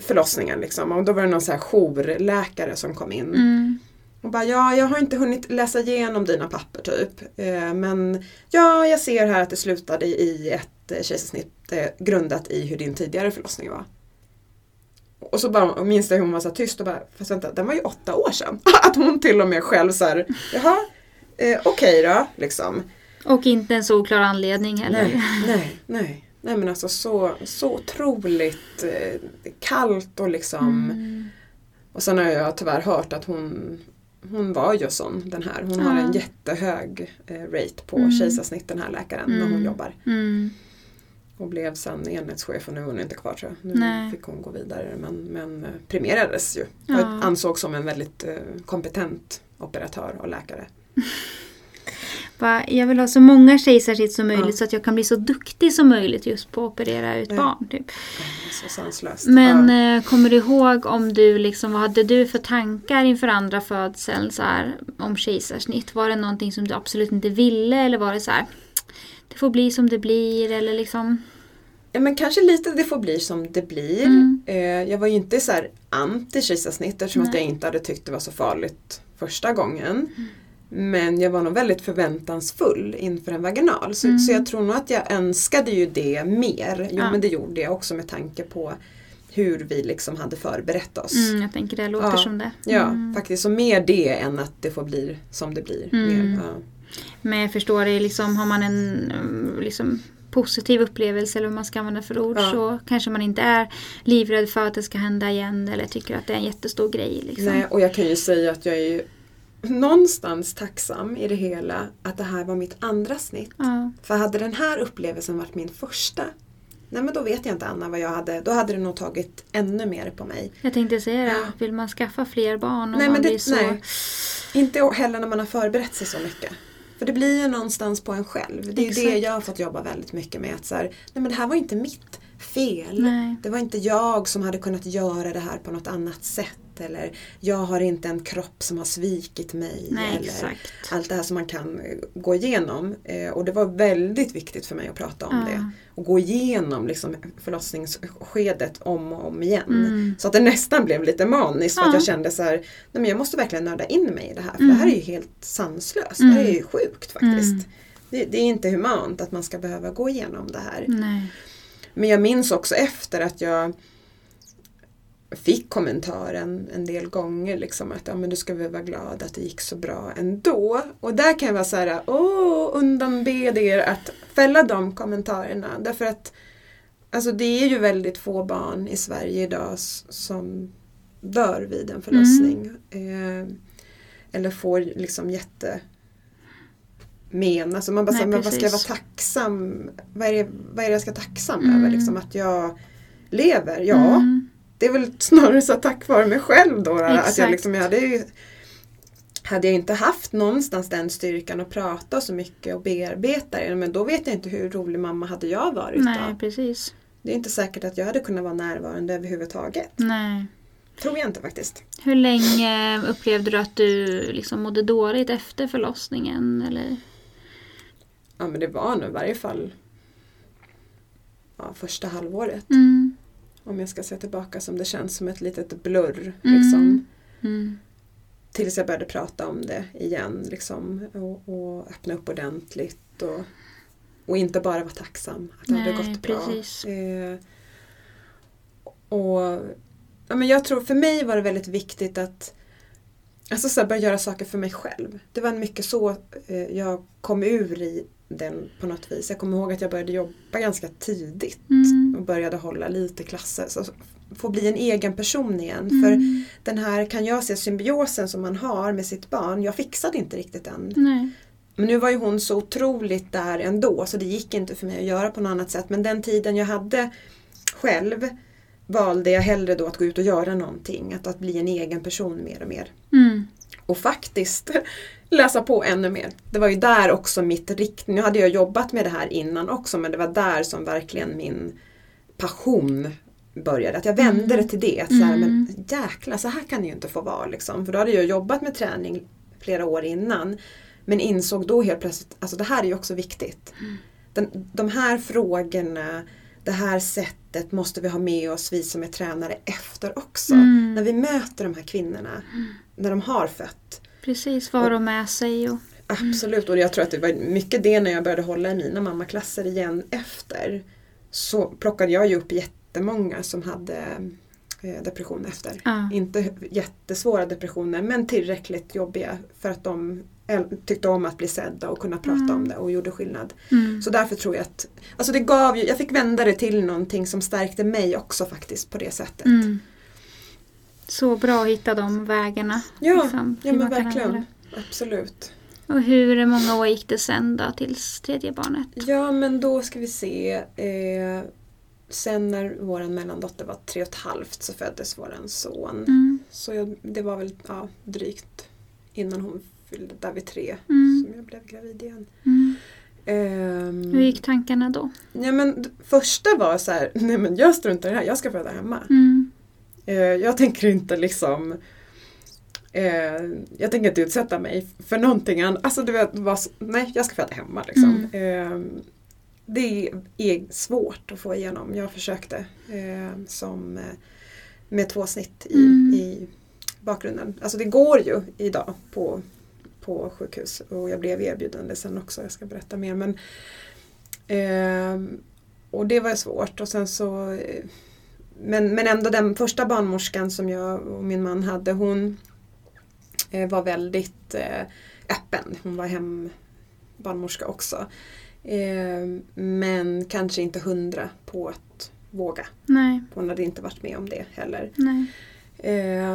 Speaker 2: förlossningen liksom. Och då var det någon så här jourläkare som kom in.
Speaker 1: Mm.
Speaker 2: Och bara, ja jag har inte hunnit läsa igenom dina papper typ. Eh, men ja, jag ser här att det slutade i ett eh, kejsarsnitt eh, grundat i hur din tidigare förlossning var. Och så bara och minns jag hur hon var så tyst och bara, fast vänta, den var ju åtta år sedan. (laughs) Att hon till och med själv så här, jaha, eh, okej då, liksom.
Speaker 1: Och inte en så oklar anledning heller.
Speaker 2: Nej, nej, nej. Nej men alltså så, så otroligt eh, kallt och liksom
Speaker 1: Mm.
Speaker 2: Och sen har jag tyvärr hört att hon hon var ju sån den här. Hon har
Speaker 1: Ja.
Speaker 2: en jättehög eh, rate på
Speaker 1: Mm.
Speaker 2: kejsarsnitt den här läkaren när hon
Speaker 1: Mm.
Speaker 2: jobbar.
Speaker 1: Mm.
Speaker 2: Och blev sen enhetschef och nu är hon inte kvar tror jag. Nu
Speaker 1: Nej.
Speaker 2: fick hon gå vidare men, men eh, premierades ju.
Speaker 1: Ja.
Speaker 2: Och ansågs som en väldigt eh, kompetent operatör och läkare. (laughs)
Speaker 1: Jag vill ha så många kejsarsnitt som möjligt
Speaker 2: Ja.
Speaker 1: så att jag kan bli så duktig som möjligt just på att operera ut
Speaker 2: Ja.
Speaker 1: barn. Typ. Men
Speaker 2: ja.
Speaker 1: eh, kommer du ihåg om du liksom, vad hade du för tankar inför andra födseln så här, om kejsarsnitt? Var det någonting som du absolut inte ville eller var det så här, det får bli som det blir eller liksom?
Speaker 2: Ja men kanske lite det får bli som det blir.
Speaker 1: Mm.
Speaker 2: Eh, jag var ju inte så här anti kejsarsnitt eftersom att jag inte hade tyckt det var så farligt första gången.
Speaker 1: Mm.
Speaker 2: Men jag var nog väldigt förväntansfull inför en vaginal. Så,
Speaker 1: Mm.
Speaker 2: så jag tror nog att jag önskade ju det mer. Jo
Speaker 1: Ja.
Speaker 2: men det gjorde jag också med tanke på hur vi liksom hade förberett oss.
Speaker 1: Mm, jag tänker det låter
Speaker 2: Ja.
Speaker 1: som det.
Speaker 2: Ja,
Speaker 1: Mm.
Speaker 2: faktiskt. Så mer det än att det får bli som det blir.
Speaker 1: Mm.
Speaker 2: Mer, ja.
Speaker 1: Men jag förstår det, liksom, har man en mm, liksom, positiv upplevelse eller vad man ska använda för ord
Speaker 2: Ja.
Speaker 1: så kanske man inte är livrädd för att det ska hända igen eller tycker att det är en jättestor grej. Liksom.
Speaker 2: Nej, och jag kan ju säga att jag är ju någonstans tacksam i det hela att det här var mitt andra snitt.
Speaker 1: Ja.
Speaker 2: För hade den här upplevelsen varit min första, nej men då vet jag inte Anna vad jag hade, då hade det nog tagit ännu mer på mig.
Speaker 1: Jag tänkte säga det,
Speaker 2: Ja.
Speaker 1: vill man skaffa fler barn och
Speaker 2: Nej,
Speaker 1: man
Speaker 2: men det-
Speaker 1: så...
Speaker 2: nej. Inte heller när man har förberett sig så mycket. För det blir ju någonstans på en själv. Det är ju det
Speaker 1: Exakt.
Speaker 2: jag har fått jobba väldigt mycket med. Att så här, nej men det här var inte mitt fel.
Speaker 1: Nej.
Speaker 2: Det var inte jag som hade kunnat göra det här på något annat sätt. Eller jag har inte en kropp som har svikit mig.
Speaker 1: Nej,
Speaker 2: eller
Speaker 1: exakt.
Speaker 2: allt det här som man kan eh, gå igenom. Eh, och det var väldigt viktigt för mig att prata om
Speaker 1: Ja.
Speaker 2: det. Och gå igenom liksom, förlossningsskedet om och om igen.
Speaker 1: Mm.
Speaker 2: Så att det nästan blev lite maniskt för att
Speaker 1: Ja.
Speaker 2: jag kände så här, nej men jag måste verkligen nörda in mig i det här. För
Speaker 1: Mm.
Speaker 2: det här är ju helt sanslöst. Det här är ju sjukt faktiskt.
Speaker 1: Mm.
Speaker 2: Det, det är inte humant att man ska behöva gå igenom det här.
Speaker 1: Nej.
Speaker 2: Men jag minns också efter att jag fick kommentaren en del gånger liksom att ja, men du ska väl vara glad att det gick så bra ändå. Och där kan jag vara så här, åh, undanbed er att fälla de kommentarerna. Därför att alltså, det är ju väldigt få barn i Sverige idag som dör vid en förlossning. Eh, eller får liksom jätte men. Alltså man bara
Speaker 1: Nej,
Speaker 2: säger, men vad ska jag vara tacksam? Vad är det, vad är det jag ska vara tacksam
Speaker 1: Mm.
Speaker 2: över? Liksom att jag lever? Ja,
Speaker 1: Mm.
Speaker 2: Det är väl snarare så tack vare mig själv då. Att jag
Speaker 1: Exakt.
Speaker 2: liksom, jag hade, ju, hade jag inte haft någonstans den styrkan att prata så mycket och bearbeta det, men då vet jag inte hur rolig mamma hade jag varit
Speaker 1: Nej,
Speaker 2: då.
Speaker 1: precis.
Speaker 2: Det är inte säkert att jag hade kunnat vara närvarande överhuvudtaget.
Speaker 1: Nej.
Speaker 2: Tror jag inte faktiskt.
Speaker 1: Hur länge upplevde du att du liksom mådde dåligt efter förlossningen? Eller?
Speaker 2: Ja men det var nog i varje fall ja, första halvåret.
Speaker 1: Mm.
Speaker 2: Om jag ska se tillbaka som det känns som ett litet blurr.
Speaker 1: Mm.
Speaker 2: Liksom.
Speaker 1: Mm.
Speaker 2: Tills jag började prata om det igen liksom, och, och öppna upp ordentligt. Och, och inte bara vara tacksam att det hade
Speaker 1: Nej,
Speaker 2: gått bra.
Speaker 1: precis.
Speaker 2: Eh, och, ja, men jag tror för mig var det väldigt viktigt att alltså, så här, börja göra saker för mig själv. Det var mycket så eh, jag kom ur i den på något vis. Jag kommer ihåg att jag började jobba ganska tidigt
Speaker 1: Mm.
Speaker 2: och började hålla lite klasser. Så få bli en egen person igen.
Speaker 1: Mm.
Speaker 2: För den här kan jag se symbiosen som man har med sitt barn. Jag fixade inte riktigt än.
Speaker 1: Nej.
Speaker 2: Men nu var ju hon så otroligt där ändå så det gick inte för mig att göra på något annat sätt. Men den tiden jag hade själv valde jag hellre då att gå ut och göra någonting. Att, att bli en egen person mer och mer.
Speaker 1: Mm.
Speaker 2: Och faktiskt läsa på ännu mer. Det var ju där också mitt riktning. Nu hade jag jobbat med det här innan också men det var där som verkligen min passion började. Att jag vände det till det. Att så här,
Speaker 1: Mm.
Speaker 2: men jäklar, så här kan det ju inte få vara. Liksom. För då hade jag jobbat med träning flera år innan. Men insåg då helt plötsligt, alltså det här är ju också viktigt. Den, de här frågorna, det här sättet måste vi ha med oss vi som är tränare efter också.
Speaker 1: Mm.
Speaker 2: När vi möter de här kvinnorna, när de har fött.
Speaker 1: Precis, vad har de med sig? Och...
Speaker 2: Absolut, och jag tror att det var mycket det när jag började hålla i mina mammaklasser igen efter. Så plockade jag ju upp jättemånga som hade eh, depression efter.
Speaker 1: Ja.
Speaker 2: Inte jättesvåra depressioner men tillräckligt jobbiga för att de tyckte om att bli sedda och kunna prata
Speaker 1: Mm.
Speaker 2: om det och gjorde skillnad.
Speaker 1: Mm.
Speaker 2: Så därför tror jag att, alltså det gav jag fick vända det till någonting som stärkte mig också faktiskt på det sättet.
Speaker 1: Mm. Så bra att hitta de vägarna.
Speaker 2: Ja,
Speaker 1: liksom,
Speaker 2: ja men verkligen. Absolut.
Speaker 1: Och hur många år gick det sen då tills tredje barnet?
Speaker 2: Ja men då ska vi se. Eh, sen när vår mellandotter var tre och ett halvt så föddes vår son.
Speaker 1: Mm.
Speaker 2: Så jag, det var väl ja, drygt innan hon fyllde där vid tre
Speaker 1: Mm.
Speaker 2: som jag blev gravid igen.
Speaker 1: Mm.
Speaker 2: Ehm,
Speaker 1: Hur gick tankarna då?
Speaker 2: ja, men första var så här, (laughs) nej men jag struntar i det här, jag ska föda hemma.
Speaker 1: Mm.
Speaker 2: Eh, jag tänker inte liksom eh, jag tänker inte utsätta mig för någonting annat. Alltså du vet, vad, nej jag ska föda hemma liksom. Eh, det är svårt att få igenom. Jag försökte som, med två snitt i,
Speaker 1: Mm.
Speaker 2: i bakgrunden. Alltså det går ju idag på, på sjukhus och jag blev erbjuden det sen också. Jag ska berätta mer. Men, eh, och det var svårt och sen så men, men ändå den första barnmorskan som jag och min man hade hon eh, var väldigt eh, öppen. Hon var hembarnmorska också. Eh, men kanske inte hundra på att våga.
Speaker 1: Nej,
Speaker 2: Hon hade inte varit med om det heller.
Speaker 1: nej.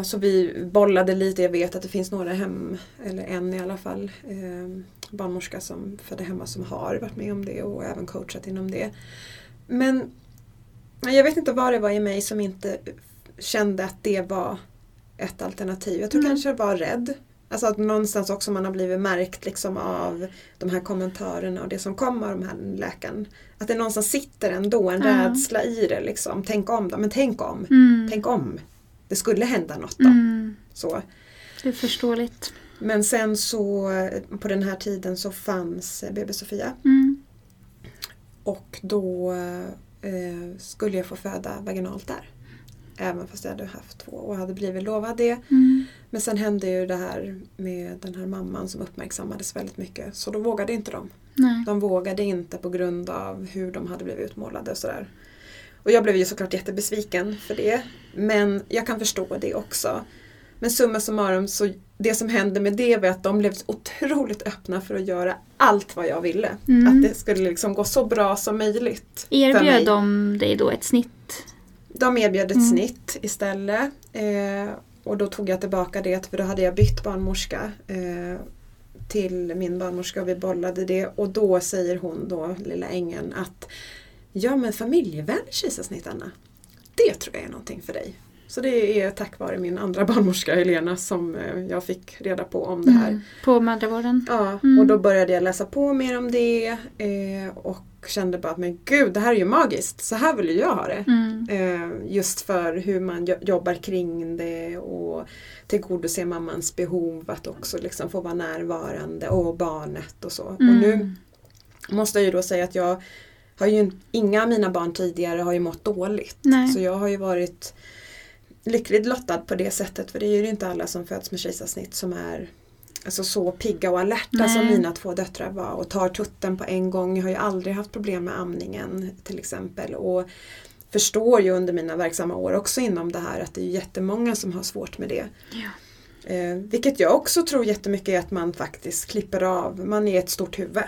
Speaker 2: Så vi bollade lite. Jag vet att det finns några hem, eller en i alla fall, barnmorska som födde hemma som har varit med om det och även coachat inom det. Men jag vet inte vad det var i mig som inte kände att det var ett alternativ. Jag tror
Speaker 1: Mm.
Speaker 2: kanske jag var rädd. Alltså att någonstans också man har blivit märkt liksom av de här kommentarerna och det som kommer av de här läkaren. Att det någonstans sitter ändå en
Speaker 1: Ja.
Speaker 2: rädsla i det. Liksom. Tänk om då, men tänk om.
Speaker 1: Mm.
Speaker 2: Tänk om det skulle hända något då.
Speaker 1: Mm.
Speaker 2: Så.
Speaker 1: Det är förståeligt.
Speaker 2: Men sen så på den här tiden så fanns BB Sofia
Speaker 1: Mm.
Speaker 2: och då eh, skulle jag få föda vaginalt där. Även fast jag hade haft två och hade blivit lovad det.
Speaker 1: Mm.
Speaker 2: Men sen hände ju det här med den här mamman som uppmärksammades väldigt mycket. Så då vågade inte de.
Speaker 1: Nej.
Speaker 2: De vågade inte på grund av hur de hade blivit utmålade och sådär. Och jag blev ju såklart jättebesviken för det. Men jag kan förstå det också. Men summa summarum så det som hände med det var att de blev otroligt öppna för att göra allt vad jag ville.
Speaker 1: Mm.
Speaker 2: Att det skulle liksom gå så bra som möjligt.
Speaker 1: Erbjöd de dig då ett snitt?
Speaker 2: De erbjöd ett
Speaker 1: Mm.
Speaker 2: snitt istället. Eh, och då tog jag tillbaka det för då hade jag bytt barnmorska eh, till min barnmorska och vi bollade det. Och då säger hon då, lilla ängeln, att ja men familjevänlig kejsarsnitt Anna, det tror jag är någonting för dig. Så det är tack vare min andra (laughs) barnmorska Helena som eh, jag fick reda på om det här.
Speaker 1: Mm. På mödravården?
Speaker 2: Ja,
Speaker 1: Mm.
Speaker 2: och då började jag läsa på mer om det eh, och kände bara att men gud, det här är ju magiskt. Så här vill jag ha det.
Speaker 1: Mm.
Speaker 2: Eh, just för hur man jo- jobbar kring det och tillgodoser mammans behov att också liksom få vara närvarande och barnet och så. Och nu
Speaker 1: Mm.
Speaker 2: måste jag ju då säga att jag har ju inga av mina barn tidigare har ju mått dåligt.
Speaker 1: Nej.
Speaker 2: Så jag har ju varit lyckligt lottad på det sättet för det är ju inte alla som föds med kejsarsnitt som är alltså, så pigga och alerta
Speaker 1: Nej.
Speaker 2: som mina två döttrar var och tar tutten på en gång. Jag har ju aldrig haft problem med amningen till exempel. Och förstår ju under mina verksamma år också inom det här att det är jättemånga som har svårt med det.
Speaker 1: Ja.
Speaker 2: Eh, vilket jag också tror jättemycket är att man faktiskt klipper av, man är ett stort huvud.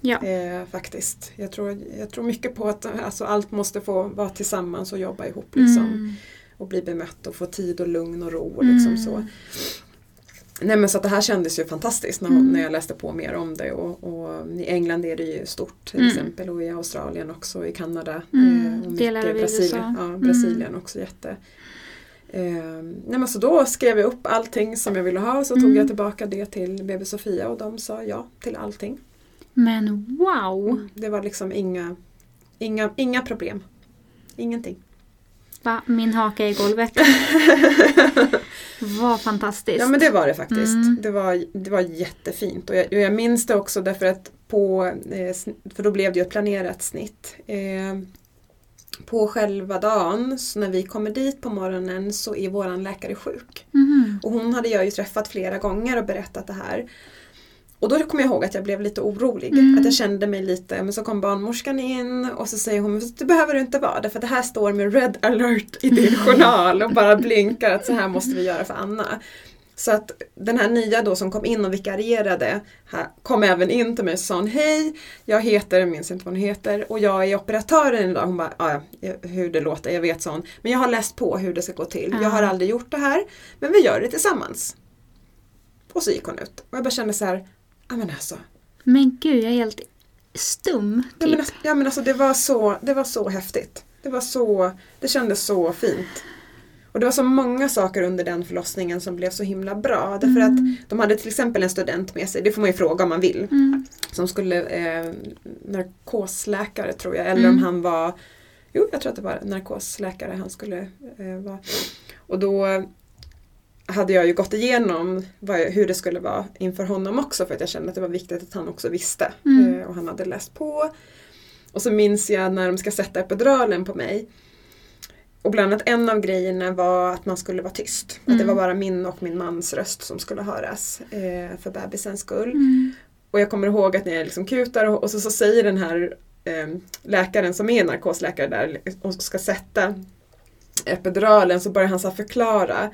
Speaker 1: Ja.
Speaker 2: Eh, faktiskt. Jag tror, jag tror mycket på att alltså, allt måste få vara tillsammans och jobba ihop. Liksom,
Speaker 1: Mm.
Speaker 2: Och bli bemött och få tid och lugn och ro. Och liksom
Speaker 1: Mm.
Speaker 2: så. Nej men så att det här kändes ju fantastiskt när,
Speaker 1: Mm.
Speaker 2: när jag läste på mer om det. Och, och I England är det ju stort till
Speaker 1: Mm.
Speaker 2: exempel och i Australien också och i Kanada.
Speaker 1: Mm.
Speaker 2: eh, och
Speaker 1: Delar av
Speaker 2: Brasilien. Ja,
Speaker 1: Mm.
Speaker 2: Brasilien också jätte. Eh, nej men så då skrev jag upp allting som jag ville ha och så
Speaker 1: Mm.
Speaker 2: tog jag tillbaka det till BB Sofia och de sa ja till allting.
Speaker 1: Men wow!
Speaker 2: Det var liksom inga, inga, inga problem. Ingenting.
Speaker 1: Va? Min haka i golvet. (laughs) Vad fantastiskt.
Speaker 2: Ja men det var det faktiskt.
Speaker 1: Mm.
Speaker 2: Det, var, det var jättefint. Och jag, och jag minns det också därför att på, eh, för då blev det ju ett planerat snitt. Eh, på själva dagen, så när vi kommer dit på morgonen så är våran läkare sjuk.
Speaker 1: Mhm.
Speaker 2: Och hon hade jag ju träffat flera gånger och berättat det här. Och då kommer jag ihåg att jag blev lite orolig.
Speaker 1: Mm.
Speaker 2: Att jag kände mig lite, men så kom barnmorskan in och så säger hon, "Men det behöver du inte vara därför att det här står med red alert i din (laughs) journal och bara blinkar att så här måste vi göra för Anna. Så att den här nya då som kom in och vikarierade här, kom även in till mig och sa hej, jag heter, jag minns inte vad hon heter, och jag är operatören idag. Hon bara, ja, hur det låter, jag vet sån. Men jag har läst på hur det ska gå till. Jag har aldrig gjort det här, men vi gör det tillsammans. Och så gick hon ut. Och jag bara kände så här, ja men alltså.
Speaker 1: Men gud, jag är helt stum. Typ.
Speaker 2: Ja, men, alltså, ja men alltså det var så, det var så häftigt. Det var så, det kändes så fint. Och det var så många saker under den förlossningen som blev så himla bra. Därför mm. att de hade till exempel en student med sig, det får man ju fråga om man vill. Mm. Som skulle, eh, narkosläkare tror jag, eller mm. om han var Jo, jag tror att det var narkosläkare han skulle eh, vara. Och då hade jag ju gått igenom vad, hur det skulle vara inför honom också för att jag kände att det var viktigt att han också visste. Mm. Eh, och han hade läst på. Och så minns jag när de ska sätta epiduralen på mig och bland annat en av grejerna var att man skulle vara tyst. Mm. Att det var mm. bara min och min mans röst som skulle höras eh, för bebisens skull. Mm. Och jag kommer ihåg att när jag liksom kutar och, och så, så säger den här eh, läkaren som är narkosläkare där och ska sätta epiduralen så börjar han så förklara.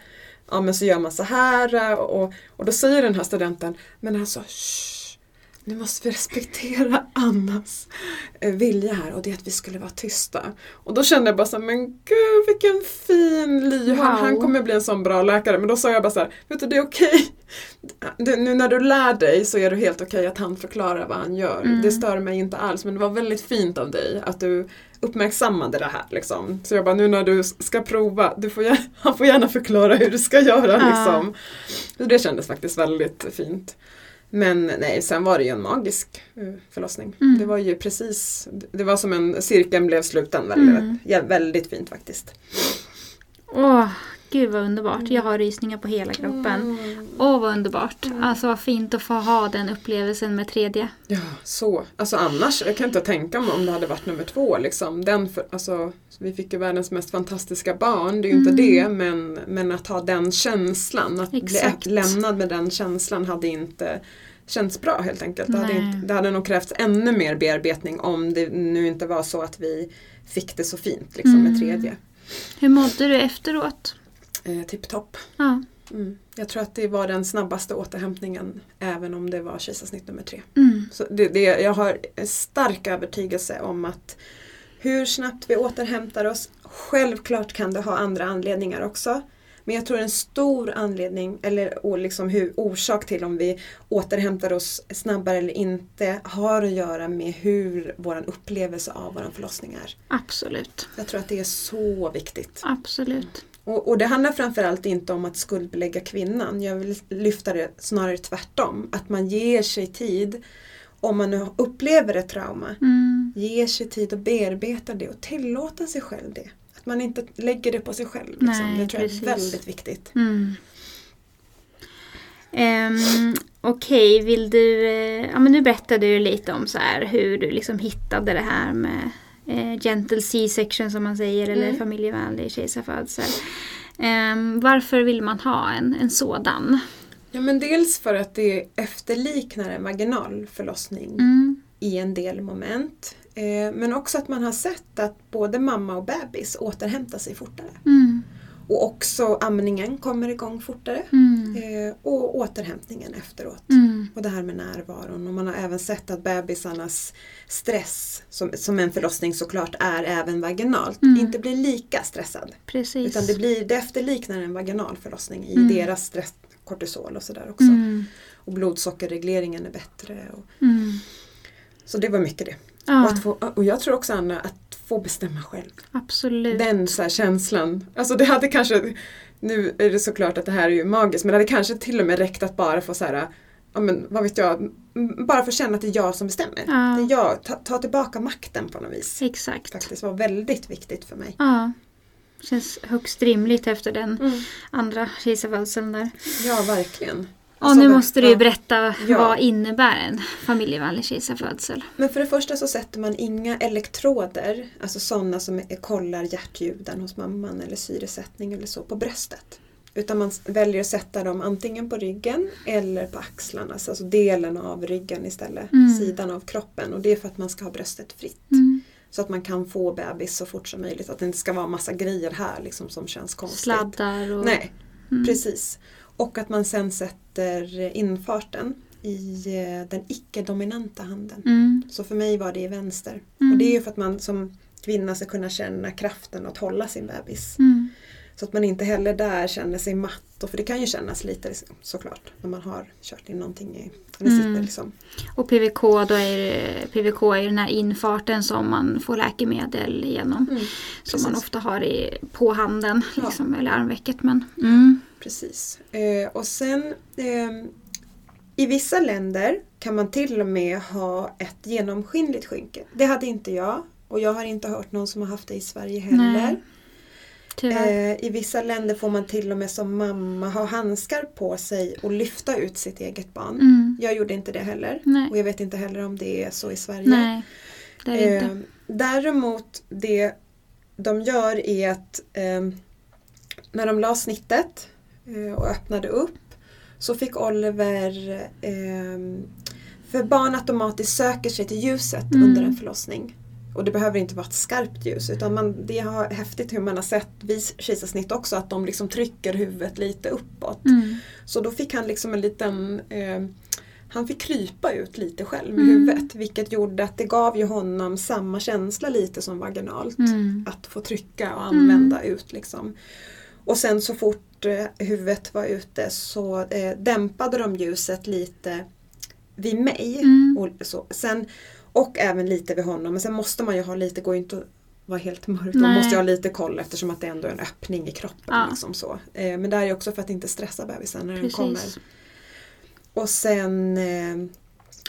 Speaker 2: Ja men så gör man så här och, och då säger den här studenten Men alltså shh, nu måste vi respektera Annas eh, vilja här och det är att vi skulle vara tysta. Och då kände jag bara så här, men gud vilken fin ly, wow. han, kommer bli en sån bra läkare. Men då sa jag bara så här, vet du det är okej. Okay. Nu när du lär dig så är det helt okej att han förklarar vad han gör. Mm. Det stör mig inte alls men det var väldigt fint av dig att du uppmärksammade det här. Liksom. Så jag bara, nu när du ska prova, du får gärna, (laughs) han får gärna förklara hur du ska göra. Liksom. Så det kändes faktiskt väldigt fint. Men nej, sen var det ju en magisk eh, förlossning. Mm. Det var ju precis, det var som en, cirkeln blev sluten väldigt, mm. ja, väldigt fint faktiskt.
Speaker 1: Åh, gud vad underbart. Jag har rysningar på hela kroppen. Mm. Åh vad underbart. Mm. Alltså vad fint att få ha den upplevelsen med tredje.
Speaker 2: Ja, så. Alltså annars, jag kan inte tänka mig om det hade varit nummer två. Liksom. Den för, alltså, vi fick ju världens mest fantastiska barn, det är ju mm. inte det, men, men att ha den känslan, att Exakt. bli lämnad med den känslan hade inte känts bra helt enkelt. Det hade, inte, det hade nog krävts ännu mer bearbetning om det nu inte var så att vi fick det så fint liksom, mm. med tredje.
Speaker 1: Hur mådde du efteråt?
Speaker 2: Eh, Tipptopp.
Speaker 1: Ja.
Speaker 2: Mm. Jag tror att det var den snabbaste återhämtningen även om det var kejsarsnitt nummer tre.
Speaker 1: Mm.
Speaker 2: Så det, det, jag har en stark övertygelse om att hur snabbt vi återhämtar oss, självklart kan det ha andra anledningar också. Men jag tror en stor anledning, eller liksom hur, orsak till om vi återhämtar oss snabbare eller inte, har att göra med hur vår upplevelse av vår förlossning är.
Speaker 1: Absolut.
Speaker 2: Jag tror att det är så viktigt.
Speaker 1: Absolut.
Speaker 2: Och, och, det handlar framförallt inte om att skuldbelägga kvinnan. Jag vill lyfta det snarare tvärtom. Att man ger sig tid om man nu upplever ett trauma,
Speaker 1: mm.
Speaker 2: ger sig tid att bearbeta det och tillåta sig själv det man inte lägger det på sig själv. Liksom. Nej, det tror jag är väldigt viktigt.
Speaker 1: Mm. Um, Okej, okay, vill du... Uh, ja, men nu berättade du lite om så här, hur du liksom hittade det här med uh, gentle C-section som man säger mm. eller familjevänlig kejsarfödsel. Um, varför vill man ha en, en sådan?
Speaker 2: Ja men dels för att det efterliknar en vaginal förlossning
Speaker 1: mm.
Speaker 2: i en del moment. Eh, men också att man har sett att både mamma och bebis återhämtar sig fortare.
Speaker 1: Mm.
Speaker 2: Och också amningen kommer igång fortare.
Speaker 1: Mm.
Speaker 2: Eh, och återhämtningen efteråt.
Speaker 1: Mm.
Speaker 2: Och det här med närvaron. Och man har även sett att bebisarnas stress, som, som en förlossning såklart är även vaginalt, mm. inte blir lika stressad.
Speaker 1: Precis.
Speaker 2: Utan det, blir, det efterliknar en vaginal förlossning i mm. deras stress, kortisol och sådär också.
Speaker 1: Mm.
Speaker 2: Och blodsockerregleringen är bättre. Och,
Speaker 1: mm.
Speaker 2: Så det var mycket det.
Speaker 1: Ja.
Speaker 2: Och, få, och jag tror också Anna, att få bestämma själv.
Speaker 1: Absolut.
Speaker 2: Den så känslan. Alltså det hade kanske, nu är det såklart att det här är ju magiskt, men det hade kanske till och med räckt att bara få så här, ja men vad vet jag, bara få känna att det är jag som bestämmer.
Speaker 1: Ja.
Speaker 2: Det är jag, ta, ta, tillbaka makten på något vis.
Speaker 1: Exakt.
Speaker 2: Faktiskt var väldigt viktigt för mig.
Speaker 1: Ja. Känns högst rimligt efter den
Speaker 2: mm.
Speaker 1: andra kejsarfödseln där.
Speaker 2: Ja, verkligen.
Speaker 1: Och alltså, nu måste du ju berätta ja. vad innebär en familjevänlig kejsarfödsel?
Speaker 2: Men för det första så sätter man inga elektroder, alltså sådana som kollar hjärtljuden hos mamman eller syresättning eller så, på bröstet. Utan man väljer att sätta dem antingen på ryggen eller på axlarna, alltså delen av ryggen istället, mm. sidan av kroppen. Och det är för att man ska ha bröstet fritt.
Speaker 1: Mm.
Speaker 2: Så att man kan få bebis så fort som möjligt, att det inte ska vara massa grejer här liksom som känns konstigt.
Speaker 1: Sladdar och...
Speaker 2: Nej, mm. precis. Och att man sen sätter infarten i eh, den icke-dominanta handen.
Speaker 1: Mm.
Speaker 2: Så för mig var det i vänster.
Speaker 1: Mm.
Speaker 2: Och det är ju för att man som kvinna ska kunna känna kraften att hålla sin bebis.
Speaker 1: Mm.
Speaker 2: Så att man inte heller där känner sig matt. Och för det kan ju kännas lite såklart när man har kört in någonting i
Speaker 1: Mm.
Speaker 2: sitter liksom.
Speaker 1: Och PVK, då är det, PVK är den här infarten som man får läkemedel genom.
Speaker 2: Mm,
Speaker 1: Som man ofta har i, på handen,
Speaker 2: Ja.
Speaker 1: liksom, eller armvecket. Men, mm.
Speaker 2: Precis. Eh, och sen eh, i vissa länder kan man till och med ha ett genomskinligt skynke. Det hade inte jag och jag har inte hört någon som har haft det i Sverige heller. Eh, I vissa länder får man till och med som mamma ha handskar på sig och lyfta ut sitt eget barn.
Speaker 1: Mm.
Speaker 2: Jag gjorde inte det heller.
Speaker 1: Nej.
Speaker 2: Och jag vet inte heller om det är så i Sverige.
Speaker 1: Nej, det är det
Speaker 2: Eh,
Speaker 1: inte.
Speaker 2: däremot det de gör är att eh, när de la snittet eh, och öppnade upp så fick Oliver eh, för barn automatiskt söker sig till ljuset
Speaker 1: Mm.
Speaker 2: under en förlossning. Och det behöver inte vara ett skarpt ljus utan man, det har häftigt hur man har sett vid kejsarsnitt också att de liksom trycker huvudet lite uppåt.
Speaker 1: Mm.
Speaker 2: Så då fick han liksom en liten eh, Han fick krypa ut lite själv med
Speaker 1: Mm.
Speaker 2: huvudet vilket gjorde att det gav ju honom samma känsla lite som vaginalt.
Speaker 1: Mm.
Speaker 2: Att få trycka och använda ut liksom. Och sen så fort eh, huvudet var ute så eh, dämpade de ljuset lite vid mig.
Speaker 1: Mm.
Speaker 2: Och, så. Sen, och även lite vid honom. Men sen måste man ju ha lite, går ju inte att vara helt mörkt. Man måste ju ha lite koll eftersom att det ändå är en öppning i kroppen.
Speaker 1: Ja.
Speaker 2: Liksom så. Eh, men det är ju också för att inte stressa bebisen när den kommer.
Speaker 1: Precis.
Speaker 2: Och sen eh,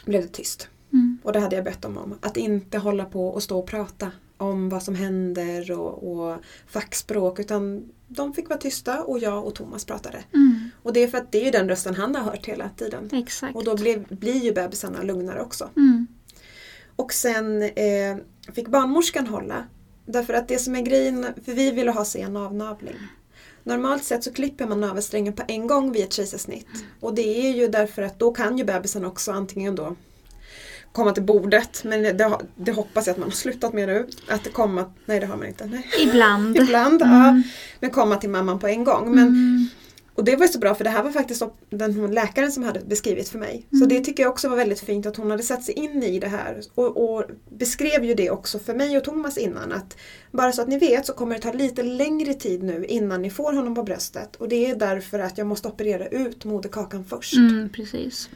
Speaker 2: blev det tyst.
Speaker 1: Mm.
Speaker 2: Och det hade jag bett dem om. Att inte hålla på och stå och prata om vad som händer och, och fackspråk. Utan de fick vara tysta och jag och Thomas pratade.
Speaker 1: Mm.
Speaker 2: Och det är för att det är den rösten han har hört hela tiden.
Speaker 1: Exakt.
Speaker 2: Och då blev, blir ju bebisarna lugnare också.
Speaker 1: Mm.
Speaker 2: Och sen eh, fick barnmorskan hålla. Därför att det som är grejen, för vi ville ha sen avnavling. Normalt sett så klipper man navelsträngen på en gång vid ett kejsarsnitt. Och det är ju därför att då kan ju bebisen också antingen då komma till bordet, men det, det hoppas jag att man har slutat med nu. Att komma, nej det har man inte, nej.
Speaker 1: Ibland. (laughs)
Speaker 2: Ibland, ja. Men komma till mamman på en gång. Men,
Speaker 1: Mm.
Speaker 2: och det var ju så bra för det här var faktiskt den läkaren som hade beskrivit för mig. Så
Speaker 1: Mm.
Speaker 2: det tycker jag också var väldigt fint att hon hade satt sig in i det här. Och, och beskrev ju det också för mig och Thomas innan. att Bara så att ni vet så kommer det ta lite längre tid nu innan ni får honom på bröstet. Och det är därför att jag måste operera ut moderkakan först.
Speaker 1: Mm, precis.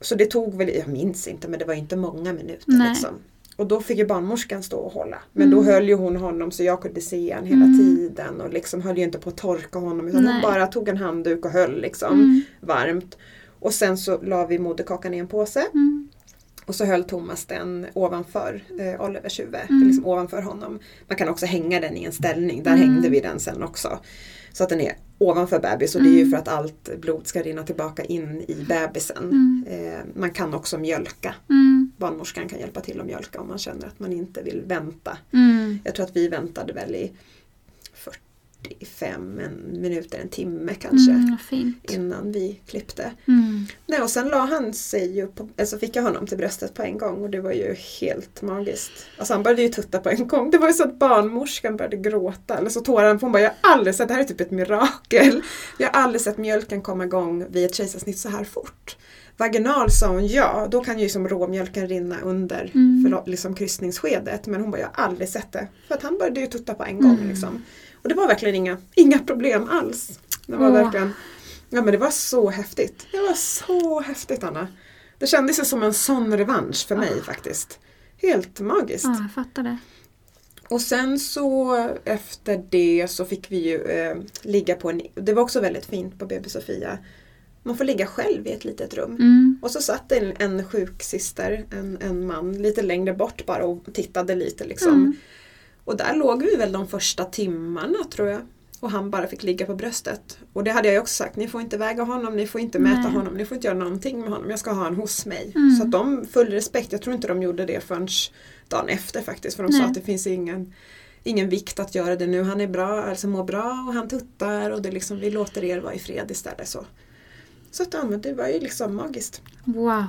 Speaker 2: Så det tog väl, jag minns inte men det var inte många minuter. Liksom. Och då fick ju barnmorskan stå och hålla. Men
Speaker 1: Mm.
Speaker 2: då höll ju hon honom så jag kunde se han hela
Speaker 1: Mm.
Speaker 2: tiden och liksom höll ju inte på att torka honom utan hon
Speaker 1: Nej.
Speaker 2: bara tog en handduk och höll liksom
Speaker 1: Mm.
Speaker 2: varmt. Och sen så la vi moderkakan i en påse
Speaker 1: Mm.
Speaker 2: och så höll Thomas den ovanför eh, Olivers huvud,
Speaker 1: Mm.
Speaker 2: liksom ovanför honom. Man kan också hänga den i en ställning, där
Speaker 1: Mm.
Speaker 2: hängde vi den sen också. Så att den är ovanför bebis och det är ju
Speaker 1: Mm.
Speaker 2: för att allt blod ska rinna tillbaka in i bebisen.
Speaker 1: Mm.
Speaker 2: Eh, man kan också mjölka.
Speaker 1: Mm.
Speaker 2: Barnmorskan kan hjälpa till att mjölka om man känner att man inte vill vänta.
Speaker 1: Mm.
Speaker 2: Jag tror att vi väntade väl i 45 en minuter, en timme kanske.
Speaker 1: Mm.
Speaker 2: Innan vi klippte.
Speaker 1: Mm.
Speaker 2: Nej, och sen la han sig ju på, alltså fick jag honom till bröstet på en gång och det var ju helt magiskt. Alltså han började ju tutta på en gång. Det var ju så att barnmorskan började gråta. Eller så tårarna, för hon bara, jag har aldrig sett, det här är typ ett mirakel. Jag har aldrig sett mjölken komma igång vid ett kejsarsnitt så här fort. Vaginal sa hon ja, då kan ju som råmjölken rinna under
Speaker 1: Mm.
Speaker 2: förlo- liksom kryssningsskedet. Men hon bara, jag har aldrig sett det. För att han började ju tutta på en gång.
Speaker 1: Mm.
Speaker 2: Liksom. Och det var verkligen inga, inga problem alls. Det var
Speaker 1: Åh.
Speaker 2: verkligen Ja men det var så häftigt. Det var så häftigt Anna. Det kändes som en sån revansch för mig
Speaker 1: Ah.
Speaker 2: faktiskt. Helt magiskt.
Speaker 1: Ja, jag fattar det.
Speaker 2: Och sen så efter det så fick vi ju eh, ligga på en, det var också väldigt fint på BB Sofia. Man får ligga själv i ett litet rum.
Speaker 1: Mm.
Speaker 2: Och så satt en, en sjuksyster, en, en man, lite längre bort bara och tittade lite liksom.
Speaker 1: Mm.
Speaker 2: Och där låg vi väl de första timmarna tror jag. Och han bara fick ligga på bröstet. Och det hade jag ju också sagt, ni får inte väga honom, ni får inte mäta
Speaker 1: Nej.
Speaker 2: honom, ni får inte göra någonting med honom. Jag ska ha honom hos mig.
Speaker 1: Mm.
Speaker 2: Så att de, full respekt, jag tror inte de gjorde det förrän dagen efter faktiskt. För de sa
Speaker 1: Nej.
Speaker 2: att det finns ingen, ingen vikt att göra det nu. Han är bra, alltså mår bra och han tuttar och det liksom, vi låter er vara i fred istället. Så, så att, ja, men det var ju liksom magiskt.
Speaker 1: Wow.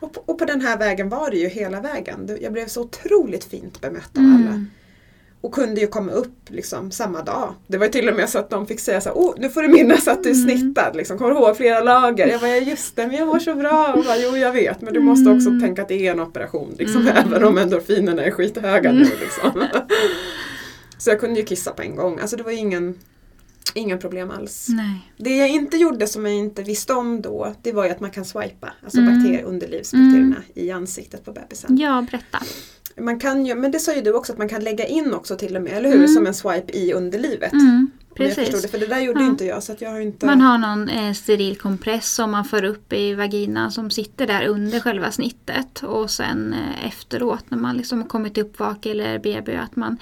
Speaker 2: Och på, och på den här vägen var det ju hela vägen. Jag blev så otroligt fint bemött av alla.
Speaker 1: Mm.
Speaker 2: och kunde ju komma upp liksom samma dag. Det var ju till och med så att de fick säga så här, oh, nu får du minnas att du är
Speaker 1: Mm.
Speaker 2: snittad. Liksom, kommer ihåg flera lager? Jag bara, just det, men jag mår så bra. Och bara, jo, jag vet, men du måste också
Speaker 1: Mm.
Speaker 2: tänka att det är en operation. Liksom,
Speaker 1: Mm.
Speaker 2: Även om endorfinerna är skithöga nu.
Speaker 1: Mm.
Speaker 2: Liksom. så jag kunde ju kissa på en gång. Alltså det var ingen, ingen problem alls.
Speaker 1: Nej.
Speaker 2: Det jag inte gjorde som jag inte visste om då, det var ju att man kan swipa, alltså
Speaker 1: Mm.
Speaker 2: bakterier, underlivsbakterierna i ansiktet på bebisen.
Speaker 1: Ja, berätta.
Speaker 2: Man kan ju, men det sa ju du också att man kan lägga in också till och med, eller hur?
Speaker 1: Mm.
Speaker 2: Som en swipe i underlivet.
Speaker 1: Mm, precis.
Speaker 2: det, för det där gjorde
Speaker 1: Ja.
Speaker 2: inte jag så jag har inte...
Speaker 1: Man har någon eh, steril kompress som man för upp i vaginan som sitter där under själva snittet. Och sen eh, efteråt när man liksom har kommit upp vak eller BB att man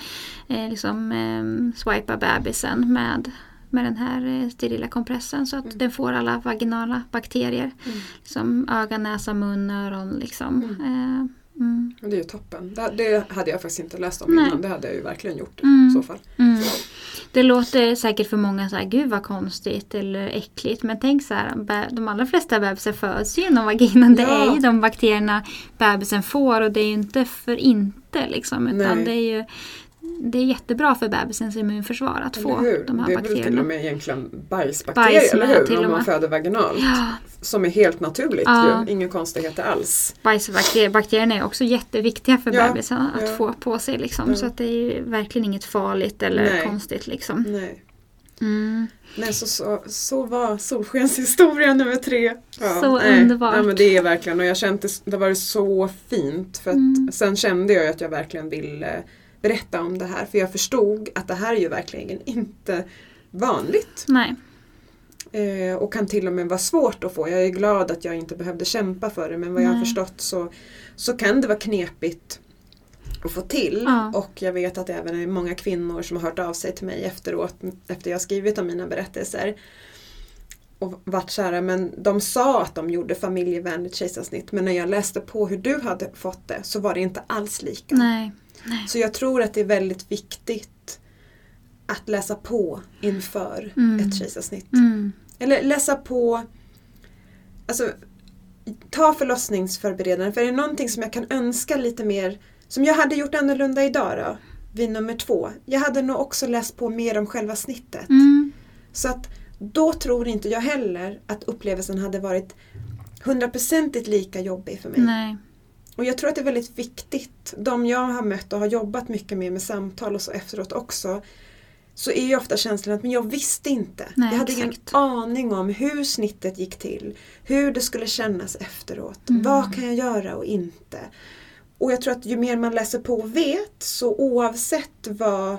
Speaker 1: eh, liksom eh, swipar bebisen med, med den här eh, sterila kompressen så att
Speaker 2: Mm.
Speaker 1: den får alla vaginala bakterier.
Speaker 2: Mm.
Speaker 1: Som öga, näsa, mun, öron liksom. Eh, mm.
Speaker 2: Det är ju toppen. Det, det hade jag faktiskt inte läst om
Speaker 1: Nej.
Speaker 2: innan, det hade jag ju verkligen gjort
Speaker 1: Mm.
Speaker 2: i så fall.
Speaker 1: Mm. Det låter säkert för många så här, gud vad konstigt eller äckligt. Men tänk så här, de allra flesta bebisar föds ju genom vaginan. Det
Speaker 2: Ja.
Speaker 1: är ju de bakterierna bebisen får och det är ju inte för inte liksom. Utan
Speaker 2: Nej.
Speaker 1: det är ju det är jättebra för bebisens immunförsvar att få de här
Speaker 2: det är väl till
Speaker 1: bakterierna.
Speaker 2: och med egentligen bajsbakterier,
Speaker 1: Bajs
Speaker 2: eller hur? Om man föder vaginalt.
Speaker 1: Ja,
Speaker 2: Som är helt naturligt
Speaker 1: Ja.
Speaker 2: ju. Inga konstigheter alls.
Speaker 1: bajsbakterierna är också jätteviktiga för
Speaker 2: Ja,
Speaker 1: bebisen att
Speaker 2: ja.
Speaker 1: få på sig. Liksom.
Speaker 2: Ja.
Speaker 1: Så att det är verkligen inget farligt eller
Speaker 2: Nej.
Speaker 1: konstigt. Liksom.
Speaker 2: Nej.
Speaker 1: Mm.
Speaker 2: Nej, så, så, så var solskenshistoria nummer tre.
Speaker 1: Så
Speaker 2: nej.
Speaker 1: underbart.
Speaker 2: Ja, men det är verkligen, och jag kände det var så fint. För att
Speaker 1: Mm.
Speaker 2: Sen kände jag att jag verkligen ville berätta om det här. För jag förstod att det här är ju verkligen inte vanligt.
Speaker 1: Nej.
Speaker 2: Eh, och kan till och med vara svårt att få. Jag är glad att jag inte behövde kämpa för det men vad jag har
Speaker 1: Nej.
Speaker 2: förstått så, så kan det vara knepigt att få till.
Speaker 1: Ja.
Speaker 2: Och jag vet att det även är många kvinnor som har hört av sig till mig efteråt efter jag skrivit om mina berättelser. Och varit så här, men de sa att de gjorde familjevänligt kejsarsnitt men när jag läste på hur du hade fått det så var det inte alls lika.
Speaker 1: Nej.
Speaker 2: Så jag tror att det är väldigt viktigt att läsa på inför
Speaker 1: Mm.
Speaker 2: ett kejsarsnitt.
Speaker 1: Mm.
Speaker 2: Eller läsa på, alltså ta förlossningsförberedande. För är det någonting som jag kan önska lite mer, som jag hade gjort annorlunda idag då, vid nummer två. Jag hade nog också läst på mer om själva snittet.
Speaker 1: Mm.
Speaker 2: Så att då tror inte jag heller att upplevelsen hade varit hundraprocentigt lika jobbig för mig.
Speaker 1: Nej.
Speaker 2: Och jag tror att det är väldigt viktigt, de jag har mött och har jobbat mycket med med samtal och så efteråt också, så är ju ofta känslan att men jag visste inte.
Speaker 1: Nej,
Speaker 2: jag hade ingen
Speaker 1: exakt.
Speaker 2: aning om hur snittet gick till, hur det skulle kännas efteråt,
Speaker 1: Mm.
Speaker 2: vad kan jag göra och inte. Och jag tror att ju mer man läser på och vet, så oavsett vad,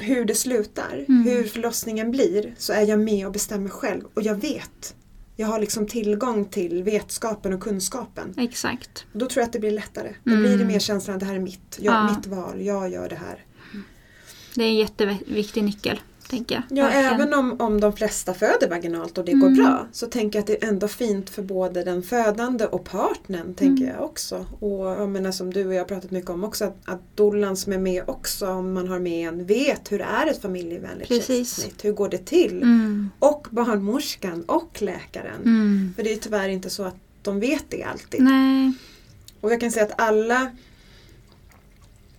Speaker 2: hur det slutar,
Speaker 1: Mm.
Speaker 2: hur förlossningen blir, så är jag med och bestämmer själv. Och jag vet. Jag har liksom tillgång till vetskapen och kunskapen.
Speaker 1: Exakt.
Speaker 2: Då tror jag att det blir lättare. Då
Speaker 1: Mm.
Speaker 2: blir det mer känslan att det här är mitt, jag,
Speaker 1: Ja.
Speaker 2: mitt val, jag gör det här.
Speaker 1: Det är en jätteviktig nyckel, tänker jag.
Speaker 2: Ja,
Speaker 1: Verkligen.
Speaker 2: även om, om de flesta föder vaginalt och det går
Speaker 1: Mm.
Speaker 2: bra så tänker jag att det är ändå fint för både den födande och partnern, tänker
Speaker 1: Mm.
Speaker 2: jag också. Och jag menar som du och jag har pratat mycket om också, att, att dollan som är med också, om man har med en, vet hur det är ett familjevänligt kejsarsnitt. Hur går det till?
Speaker 1: Mm.
Speaker 2: Och barnmorskan och läkaren.
Speaker 1: Mm.
Speaker 2: För det är tyvärr inte så att de vet det alltid.
Speaker 1: Nej.
Speaker 2: Och jag kan säga att alla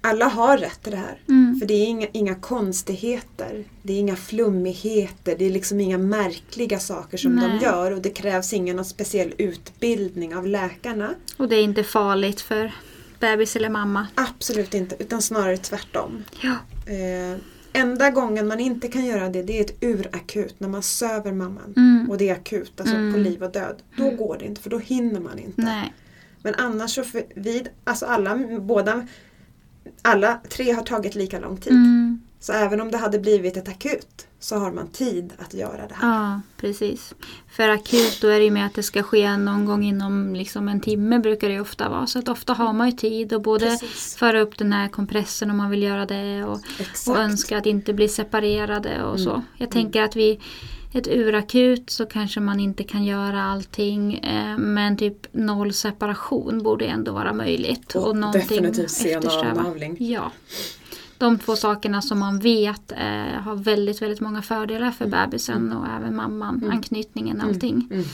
Speaker 2: alla har rätt till det här.
Speaker 1: Mm.
Speaker 2: För det är inga, inga konstigheter. Det är inga flummigheter. Det är liksom inga märkliga saker som
Speaker 1: Nej.
Speaker 2: de gör. Och det krävs ingen speciell utbildning av läkarna.
Speaker 1: Och det är inte farligt för bebis eller mamma.
Speaker 2: Absolut inte. Utan snarare tvärtom.
Speaker 1: Ja.
Speaker 2: Eh, enda gången man inte kan göra det, det är ett urakut. När man söver mamman.
Speaker 1: Mm.
Speaker 2: Och det är akut, alltså
Speaker 1: Mm.
Speaker 2: på liv och död. Då går det inte, för då hinner man inte.
Speaker 1: Nej.
Speaker 2: Men annars så för, vid, alltså alla, båda, alla tre har tagit lika lång tid.
Speaker 1: Mm.
Speaker 2: Så även om det hade blivit ett akut så har man tid att göra det här.
Speaker 1: Ja, precis. För akut då är det ju med att det ska ske någon gång inom liksom en timme brukar det ju ofta vara. Så att ofta har man ju tid att både
Speaker 2: Precis.
Speaker 1: föra upp den här kompressen om man vill göra det och, och önska att inte bli separerade och
Speaker 2: Mm.
Speaker 1: så. Jag tänker att vid ett urakut så kanske man inte kan göra allting eh, men typ noll separation borde ändå vara möjligt.
Speaker 2: Och
Speaker 1: någonting
Speaker 2: definitivt sen avnavling.
Speaker 1: Ja. De två sakerna som man vet eh, har väldigt, väldigt många fördelar för bebisen och även mamman.
Speaker 2: Mm.
Speaker 1: Anknytningen och
Speaker 2: Mm.
Speaker 1: allting.
Speaker 2: Mm.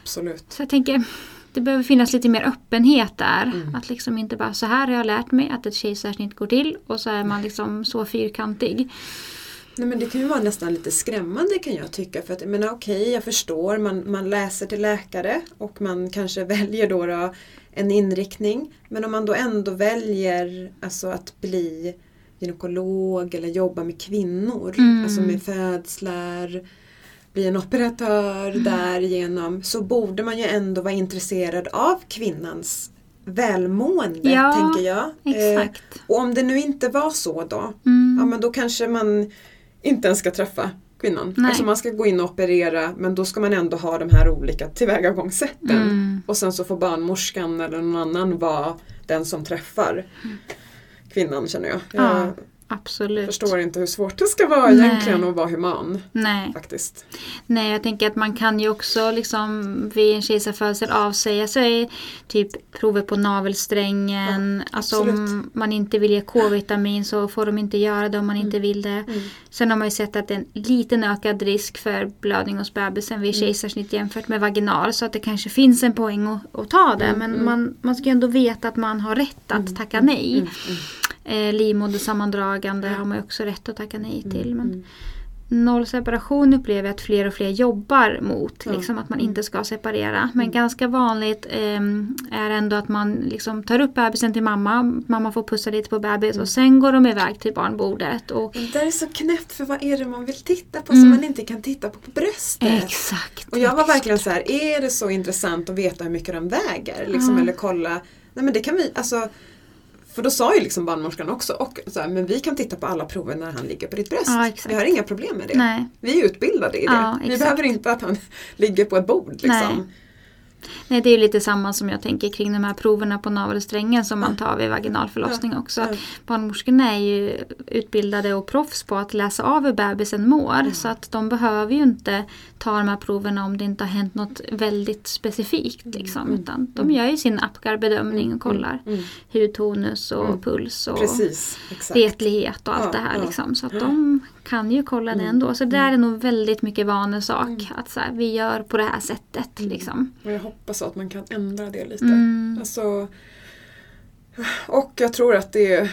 Speaker 2: Absolut.
Speaker 1: Så jag tänker, Det behöver finnas lite mer öppenhet där.
Speaker 2: Mm.
Speaker 1: Att liksom inte bara så här har jag lärt mig att ett kejsarsnitt går till och så är man liksom så fyrkantig.
Speaker 2: Nej, men det kan ju vara nästan lite skrämmande kan jag tycka. För att, jag menar, okej, jag förstår, man, man läser till läkare och man kanske (laughs) väljer då, då en inriktning. Men om man då ändå väljer alltså, att bli gynekolog eller jobba med kvinnor,
Speaker 1: Mm.
Speaker 2: alltså med födslar, bli en operatör
Speaker 1: Mm.
Speaker 2: därigenom, så borde man ju ändå vara intresserad av kvinnans välmående,
Speaker 1: Ja,
Speaker 2: tänker jag. Eh,
Speaker 1: Exakt.
Speaker 2: och om det nu inte var så då,
Speaker 1: Mm.
Speaker 2: ja men då kanske man inte ens ska träffa kvinnan.
Speaker 1: Nej.
Speaker 2: Alltså man ska gå in och operera men då ska man ändå ha de här olika tillvägagångssätten.
Speaker 1: Mm.
Speaker 2: Och sen så får barnmorskan eller någon annan vara den som träffar kvinnan känner jag. Jag
Speaker 1: Ja, Absolut.
Speaker 2: förstår inte hur svårt det ska vara
Speaker 1: Nej.
Speaker 2: egentligen att vara human
Speaker 1: Nej.
Speaker 2: faktiskt.
Speaker 1: Nej, jag tänker att man kan ju också liksom vid en kejsarfödsel avsäga sig typ prover på navelsträngen. alltså om man inte vill ge K-vitamin så får de inte göra det om man inte vill det.
Speaker 2: Mm.
Speaker 1: Sen har man ju sett att det är en liten ökad risk för blödning hos bebisen vid
Speaker 2: Mm.
Speaker 1: kejsarsnitt jämfört med vaginal. Så att det kanske finns en poäng att, att ta det.
Speaker 2: Mm,
Speaker 1: Men
Speaker 2: mm.
Speaker 1: man, man ska ju ändå veta att man har rätt att tacka nej.
Speaker 2: Mm, mm,
Speaker 1: Eh, livmodersammandragande har man också rätt att tacka nej till. Men
Speaker 2: mm.
Speaker 1: noll separation upplever jag att fler och fler jobbar mot. Liksom att man
Speaker 2: Mm.
Speaker 1: inte ska separera. Men
Speaker 2: Mm.
Speaker 1: ganska vanligt ehm, är ändå att man liksom tar upp bebisen till mamma. Mamma får pussa lite på bebis
Speaker 2: Mm.
Speaker 1: och sen går de iväg till barnbordet. Och,
Speaker 2: Det där är så knäppt för vad är det man vill titta på
Speaker 1: Mm.
Speaker 2: som man inte kan titta på på bröstet?
Speaker 1: exakt.
Speaker 2: Och jag var verkligen så här, är det så intressant att veta hur mycket de väger? Liksom,
Speaker 1: Ja.
Speaker 2: Eller kolla, nej men det kan vi, alltså för då sa ju liksom barnmorskan också, och så här, men vi kan titta på alla prover när han ligger på ditt bröst.
Speaker 1: Ja,
Speaker 2: vi har inga problem med det.
Speaker 1: Nej.
Speaker 2: Vi är utbildade i det.
Speaker 1: Ja,
Speaker 2: vi behöver inte att han (laughs) ligger på ett bord. Liksom.
Speaker 1: Nej. Nej, det är ju lite samma som jag tänker kring de här proverna på navelsträngen som man tar vid vaginal förlossning också.
Speaker 2: Ja.
Speaker 1: Barnmorskorna är ju utbildade och proffs på att läsa av hur bebisen mår. Så att de behöver ju inte ta de här proverna om det inte har hänt något väldigt specifikt. Liksom,
Speaker 2: Mm.
Speaker 1: utan de gör ju sin Apgar-bedömning och kollar
Speaker 2: Mm.
Speaker 1: hudtonus och
Speaker 2: Mm.
Speaker 1: puls och
Speaker 2: Precis, exakt.
Speaker 1: retlighet och allt
Speaker 2: Ja,
Speaker 1: det här.
Speaker 2: ja.
Speaker 1: Liksom. Så att
Speaker 2: Ja.
Speaker 1: de kan ju kolla det
Speaker 2: Mm.
Speaker 1: ändå. Så det där är nog väldigt mycket vanesak.
Speaker 2: Mm.
Speaker 1: Att så här, vi gör på det här sättet. Liksom.
Speaker 2: Och jag hoppas att man kan ändra det lite.
Speaker 1: Mm.
Speaker 2: Alltså, och jag tror att det,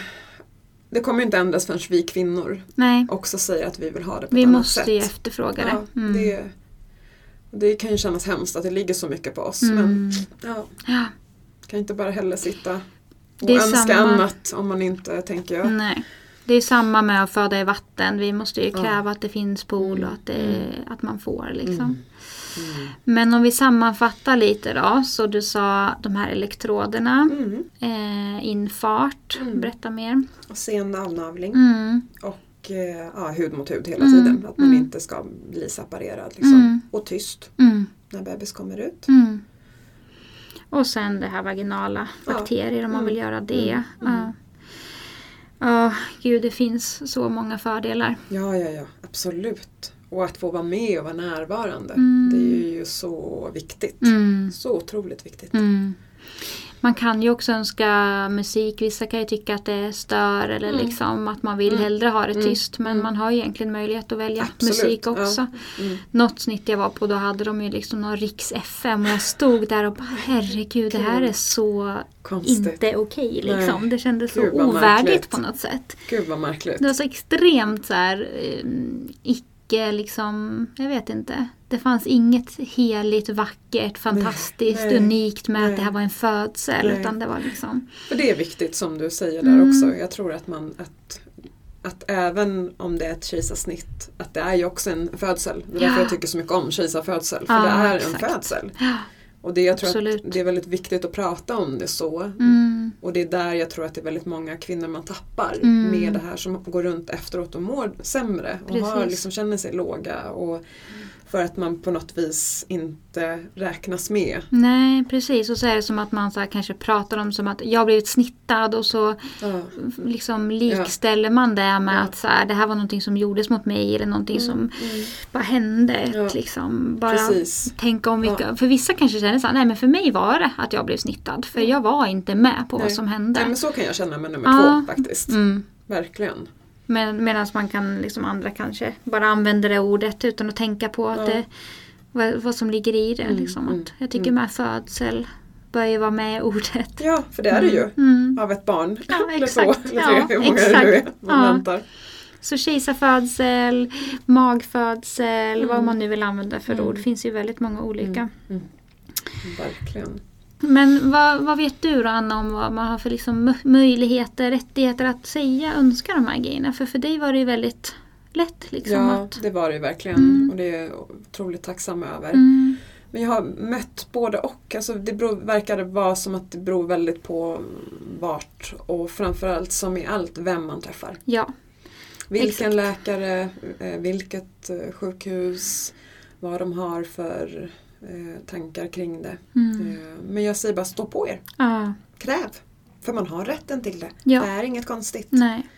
Speaker 2: det kommer inte ändras förrän vi kvinnor
Speaker 1: Nej,
Speaker 2: också säger att vi vill ha det på
Speaker 1: vi
Speaker 2: ett annat
Speaker 1: måste
Speaker 2: sätt.
Speaker 1: ju efterfråga det.
Speaker 2: Ja,
Speaker 1: Mm.
Speaker 2: det, det kan ju kännas hemskt att det ligger så mycket på oss.
Speaker 1: Mm.
Speaker 2: Men ja,
Speaker 1: Ja,
Speaker 2: kan inte bara heller sitta och
Speaker 1: Det
Speaker 2: önska
Speaker 1: samma-
Speaker 2: annat om man inte tänker jag.
Speaker 1: nej. Det är samma med att föda i vatten. Vi måste ju
Speaker 2: Ja.
Speaker 1: kräva att det finns pool
Speaker 2: Mm.
Speaker 1: och att, det, att man får. Liksom.
Speaker 2: Mm. Mm.
Speaker 1: Men om vi sammanfattar lite då. Så du sa de här elektroderna.
Speaker 2: Mm.
Speaker 1: Eh, infart.
Speaker 2: Mm.
Speaker 1: Berätta mer.
Speaker 2: Och sen avnavling
Speaker 1: Mm.
Speaker 2: och eh, ja, hud mot hud hela
Speaker 1: Mm.
Speaker 2: tiden. Att man
Speaker 1: Mm.
Speaker 2: inte ska bli separerad. Liksom.
Speaker 1: Mm.
Speaker 2: Och tyst
Speaker 1: Mm.
Speaker 2: när bebis kommer ut.
Speaker 1: Mm. Och sen det här vaginala
Speaker 2: Ja.
Speaker 1: bakterier om man
Speaker 2: Mm.
Speaker 1: vill göra det.
Speaker 2: Mm.
Speaker 1: Ja. Ja, gud det finns så många fördelar.
Speaker 2: Ja, ja, ja, absolut. Och att få vara med och vara närvarande.
Speaker 1: Mm.
Speaker 2: Det är ju så viktigt.
Speaker 1: Mm.
Speaker 2: Så otroligt viktigt.
Speaker 1: Mm. Man kan ju också önska musik. Vissa kan ju tycka att det stör eller
Speaker 2: Mm.
Speaker 1: liksom att man vill
Speaker 2: Mm.
Speaker 1: hellre ha det
Speaker 2: Mm.
Speaker 1: tyst. Men
Speaker 2: Mm.
Speaker 1: man har ju egentligen möjlighet att välja
Speaker 2: Absolut,
Speaker 1: musik
Speaker 2: ja.
Speaker 1: också.
Speaker 2: Mm.
Speaker 1: Något snitt jag var på då hade de ju liksom någon Riks FM och jag stod där och bara herregud det här är så
Speaker 2: Konstigt.
Speaker 1: inte okej liksom.
Speaker 2: Nej.
Speaker 1: Det kändes så
Speaker 2: Gud,
Speaker 1: ovärdigt
Speaker 2: märkligt.
Speaker 1: på något sätt.
Speaker 2: Gud vad märkligt.
Speaker 1: Det var så extremt så här eh, icke liksom, jag vet inte. Det fanns inget heligt, vackert, fantastiskt,
Speaker 2: nej,
Speaker 1: unikt med
Speaker 2: nej.
Speaker 1: att det här var en födsel.
Speaker 2: Nej.
Speaker 1: Utan det var liksom,
Speaker 2: För det är viktigt som du säger där
Speaker 1: Mm.
Speaker 2: också. Jag tror att man att, att även om det är ett kejsarsnitt att det är ju också en födsel. Det är därför
Speaker 1: Ja.
Speaker 2: jag tycker så mycket om kejsarfödsel. För
Speaker 1: Ja,
Speaker 2: det är
Speaker 1: exakt.
Speaker 2: en födsel.
Speaker 1: ja.
Speaker 2: Och det, jag tror
Speaker 1: Absolut.
Speaker 2: att det är väldigt viktigt att prata om det så.
Speaker 1: Mm,
Speaker 2: Och det är där jag tror att det är väldigt många kvinnor man tappar
Speaker 1: Mm.
Speaker 2: med det här som går runt efteråt och mår sämre och har, liksom, känner sig låga. Och för att man på något vis inte räknas med.
Speaker 1: nej precis. Och så är det som att man så kanske pratar om som att jag har blivit snittad och så
Speaker 2: Ja.
Speaker 1: liksom likställer man det med
Speaker 2: Ja.
Speaker 1: att så här, det här var någonting som gjordes mot mig eller någonting som
Speaker 2: Mm.
Speaker 1: bara hände.
Speaker 2: Ja.
Speaker 1: Liksom, bara
Speaker 2: Precis.
Speaker 1: tänka om vilka, För vissa kanske känner så här, nej men för mig var det att jag blev snittad. För jag var inte med på vad
Speaker 2: Nej.
Speaker 1: som hände.
Speaker 2: Nej, men så kan jag känna med nummer
Speaker 1: Ja.
Speaker 2: två faktiskt.
Speaker 1: Mm.
Speaker 2: Verkligen.
Speaker 1: Men, Medan man kan, liksom andra kanske bara använder det ordet utan att tänka på att
Speaker 2: Ja.
Speaker 1: det, vad, vad som ligger i det.
Speaker 2: Mm,
Speaker 1: liksom.
Speaker 2: mm,
Speaker 1: att jag tycker
Speaker 2: mm.
Speaker 1: med födsel, bör ju vara med i ordet.
Speaker 2: Ja, för det är det ju.
Speaker 1: Mm.
Speaker 2: Av ett barn.
Speaker 1: Ja, (laughs)
Speaker 2: eller
Speaker 1: exakt.
Speaker 2: två, eller tre,
Speaker 1: Ja, exakt.
Speaker 2: är man
Speaker 1: Ja. Så kejsarfödsel, magfödsel,
Speaker 2: Mm.
Speaker 1: vad man nu vill använda för
Speaker 2: Mm.
Speaker 1: ord. Det finns ju väldigt många olika.
Speaker 2: Mm. Verkligen.
Speaker 1: Men vad, vad vet du då Anna om vad man har för liksom mö- möjligheter, rättigheter att säga, önska de här grejerna? För för dig var det ju väldigt lätt liksom
Speaker 2: Ja,
Speaker 1: att...
Speaker 2: det var det ju verkligen.
Speaker 1: Mm.
Speaker 2: Och det är jag otroligt tacksam över.
Speaker 1: Mm,
Speaker 2: Men jag har mött både och. Alltså det beror, verkar vara som att det beror väldigt på vart och framförallt som i allt vem man träffar.
Speaker 1: ja,
Speaker 2: Vilken
Speaker 1: Exakt.
Speaker 2: läkare, eh, vilket eh, sjukhus, vad de har för tankar kring det.
Speaker 1: mm,
Speaker 2: Eh, Men jag säger bara stå på er.
Speaker 1: ja,
Speaker 2: Kräv! För man har rätten till det.
Speaker 1: Ja.
Speaker 2: Det är inget konstigt.
Speaker 1: nej,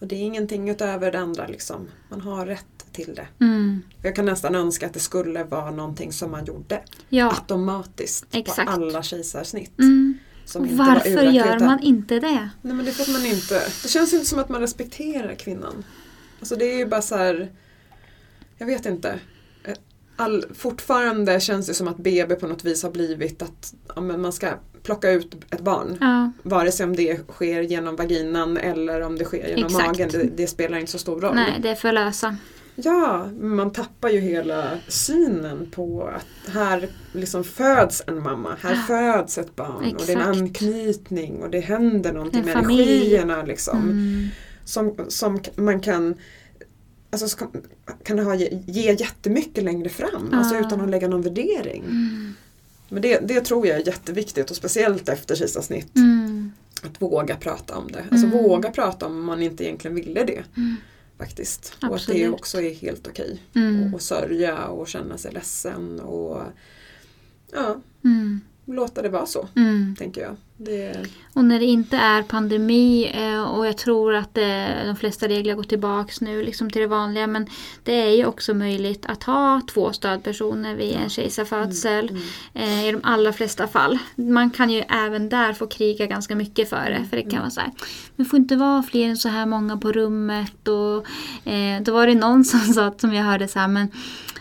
Speaker 2: Och det är ingenting utöver det andra. Liksom. Man har rätt till det.
Speaker 1: mm,
Speaker 2: Jag kan nästan önska att det skulle vara någonting som man gjorde
Speaker 1: ja,
Speaker 2: automatiskt
Speaker 1: Exakt.
Speaker 2: på alla kejsarsnitt.
Speaker 1: mm.
Speaker 2: Var
Speaker 1: varför
Speaker 2: urakuta.
Speaker 1: gör man inte det?
Speaker 2: Nej men det är man inte, det känns inte som att man respekterar kvinnan. Alltså det är ju bara så här, jag vet inte. All, fortfarande känns det som att BB på något vis har blivit att ja, man ska plocka ut ett barn.
Speaker 1: Ja,
Speaker 2: Vare sig om det sker genom vaginan eller om det sker genom
Speaker 1: Exakt.
Speaker 2: magen. Det, det spelar inte så stor roll.
Speaker 1: nej, det är för lösa.
Speaker 2: Ja, man tappar ju hela synen på att här liksom föds en mamma, här
Speaker 1: Ja.
Speaker 2: föds ett barn och det är en
Speaker 1: Exakt.
Speaker 2: anknytning och det händer någonting med energierna liksom.
Speaker 1: Mm.
Speaker 2: Som, som man kan Alltså ska, kan ha, ge, jättemycket längre fram,
Speaker 1: Ja.
Speaker 2: alltså utan att lägga någon värdering.
Speaker 1: Mm.
Speaker 2: Men det, det tror jag är jätteviktigt och speciellt efter kejsarsnitt.
Speaker 1: Mm.
Speaker 2: Att våga prata om det. Alltså
Speaker 1: Mm.
Speaker 2: våga prata om man inte egentligen ville det.
Speaker 1: Mm.
Speaker 2: Faktiskt. Och att det
Speaker 1: Absolut.
Speaker 2: också är helt okej.
Speaker 1: Mm.
Speaker 2: Och sörja och känna sig ledsen och ja,
Speaker 1: Mm.
Speaker 2: låta det vara så, tänker jag. Det,
Speaker 1: Och när det inte är pandemi eh, och jag tror att eh, de flesta regler går tillbaks nu liksom till det vanliga men det är ju också möjligt att ha två stödpersoner vid en kejsarfödsel
Speaker 2: mm,
Speaker 1: eh, i de allra flesta fall. Man kan ju även där få kriga ganska mycket för det för det kan vara så här det får inte vara fler än så här många på rummet? Och eh, då var det någon som (laughs) sa, som jag hörde så här men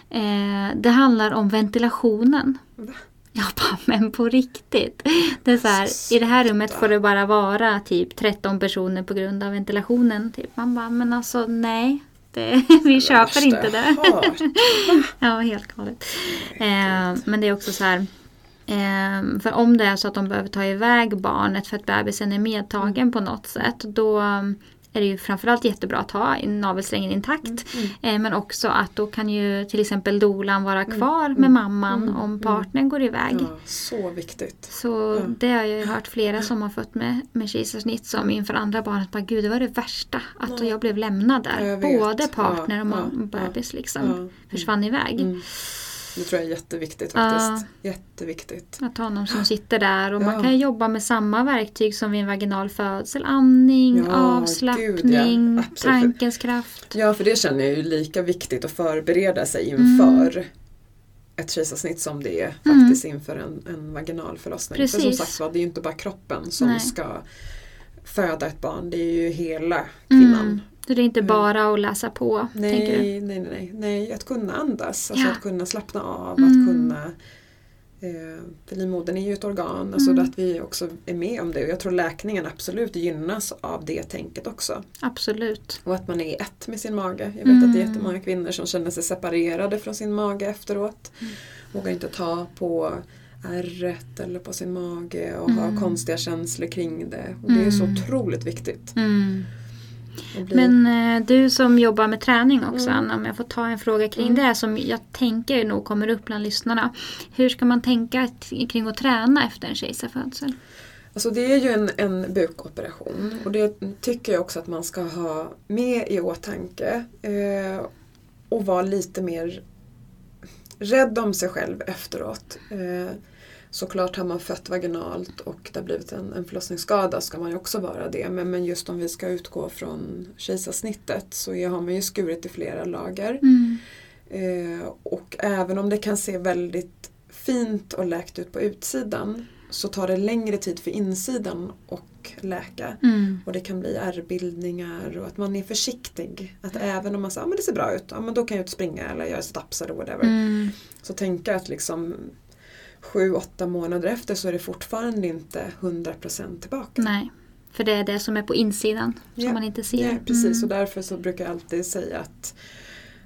Speaker 1: eh, det handlar om ventilationen. Jag bara, men på riktigt. Det är så här, I det här rummet får det bara vara typ 13 personer på grund av ventilationen. Typ. Man bara, men alltså nej. Det, (laughs) vi köper
Speaker 2: värsta
Speaker 1: inte det. (laughs) Ja, helt galet. Eh, men det är också så här. Eh, för om det är så att de behöver ta iväg barnet för att bebisen är medtagen på något sätt. Då är det ju framförallt jättebra att ha navelsträngen intakt.
Speaker 2: Mm.
Speaker 1: Eh, men också att då kan ju till exempel dolan vara kvar med mamman
Speaker 2: mm,
Speaker 1: om
Speaker 2: mm.
Speaker 1: partnern går iväg.
Speaker 2: Ja, så viktigt.
Speaker 1: Så
Speaker 2: Ja.
Speaker 1: det har jag ju hört flera som har fått med, med kejsarsnitt som inför andra barnet bara gud det var det värsta att
Speaker 2: Ja.
Speaker 1: jag blev lämnad där. Både partner
Speaker 2: Ja,
Speaker 1: och
Speaker 2: ja,
Speaker 1: bebis liksom
Speaker 2: Ja.
Speaker 1: försvann iväg.
Speaker 2: Mm. Det tror jag är jätteviktigt
Speaker 1: Ja.
Speaker 2: faktiskt. Jätteviktigt.
Speaker 1: Att ha någon som sitter där och man
Speaker 2: Ja.
Speaker 1: kan jobba med samma verktyg som vid en vaginal födsel. Andning,
Speaker 2: Ja,
Speaker 1: avslappning,
Speaker 2: gud, ja.
Speaker 1: Tankens kraft.
Speaker 2: Ja, för det känner jag ju lika viktigt att förbereda sig inför
Speaker 1: Mm.
Speaker 2: ett kejsarsnitt som det är faktiskt inför en, en vaginal förlossning. För som
Speaker 1: Precis.
Speaker 2: sagt var, det är ju inte bara kroppen som
Speaker 1: Nej.
Speaker 2: ska föda ett barn, det är ju hela kvinnan.
Speaker 1: Mm. Så det är inte
Speaker 2: Mm.
Speaker 1: bara att läsa på?
Speaker 2: Nej, nej, nej, nej. Att kunna andas, alltså
Speaker 1: Ja.
Speaker 2: att kunna slappna av,
Speaker 1: Mm.
Speaker 2: att kunna eh, för livmodern är ju ett organ, alltså
Speaker 1: Mm.
Speaker 2: att vi också är med om det. Och jag tror läkningen absolut gynnas av det tänket också.
Speaker 1: Absolut.
Speaker 2: Och att man är ett med sin mage. Jag vet att det är
Speaker 1: Mm.
Speaker 2: jättemånga kvinnor som känner sig separerade från sin mage efteråt.
Speaker 1: Mm.
Speaker 2: Vågar inte ta på ärret eller på sin mage och
Speaker 1: Mm.
Speaker 2: ha konstiga känslor kring det. Och det är så
Speaker 1: Mm.
Speaker 2: otroligt viktigt.
Speaker 1: Mm.
Speaker 2: Att bli-
Speaker 1: Men eh, du som jobbar med träning också
Speaker 2: Mm.
Speaker 1: Anna, om jag får ta en fråga kring
Speaker 2: Mm.
Speaker 1: det som jag tänker nog kommer upp bland lyssnarna. Hur ska man tänka kring att träna efter en kejsarfödsel?
Speaker 2: Alltså det är ju en, en bukoperation och det tycker jag också att man ska ha med i åtanke. Eh, och vara lite mer rädd om sig själv efteråt. Eh, såklart har man fött vaginalt och det har blivit en, en förlossningsskada ska man ju också vara det. Men, men just om vi ska utgå från kejsarsnittet så är- har man ju skurit i flera lager.
Speaker 1: Mm.
Speaker 2: Eh, och även om det kan se väldigt fint och läkt ut på utsidan så tar det längre tid för insidan och läka.
Speaker 1: Mm.
Speaker 2: Och det kan bli ärrbildningar och att man är försiktig. Att även om man säger att ah, men det ser bra ut, ja, men då kan jag ut springa eller göra sit-ups eller whatever.
Speaker 1: Mm.
Speaker 2: Så tänka att liksom sju, åtta månader efter så är det fortfarande inte 100% tillbaka.
Speaker 1: Nej, för det är det som är på insidan som
Speaker 2: Ja.
Speaker 1: man inte ser.
Speaker 2: Ja, precis,
Speaker 1: Mm.
Speaker 2: och därför så brukar jag alltid säga att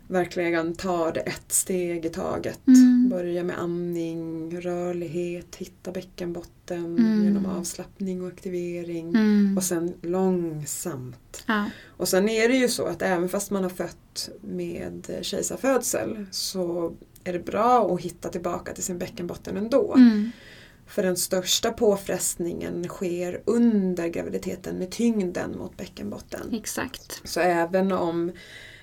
Speaker 2: verkligen ta det ett steg i taget.
Speaker 1: Mm.
Speaker 2: Börja med andning, rörlighet, hitta bäckenbotten
Speaker 1: Mm.
Speaker 2: genom avslappning och aktivering.
Speaker 1: Mm.
Speaker 2: Och sen långsamt.
Speaker 1: Ja.
Speaker 2: Och sen är det ju så att även fast man har fött med kejsarfödsel så är det bra att hitta tillbaka till sin bäckenbotten ändå.
Speaker 1: Mm.
Speaker 2: För den största påfrestningen sker under graviditeten med tyngden mot bäckenbotten.
Speaker 1: Exakt.
Speaker 2: Så även om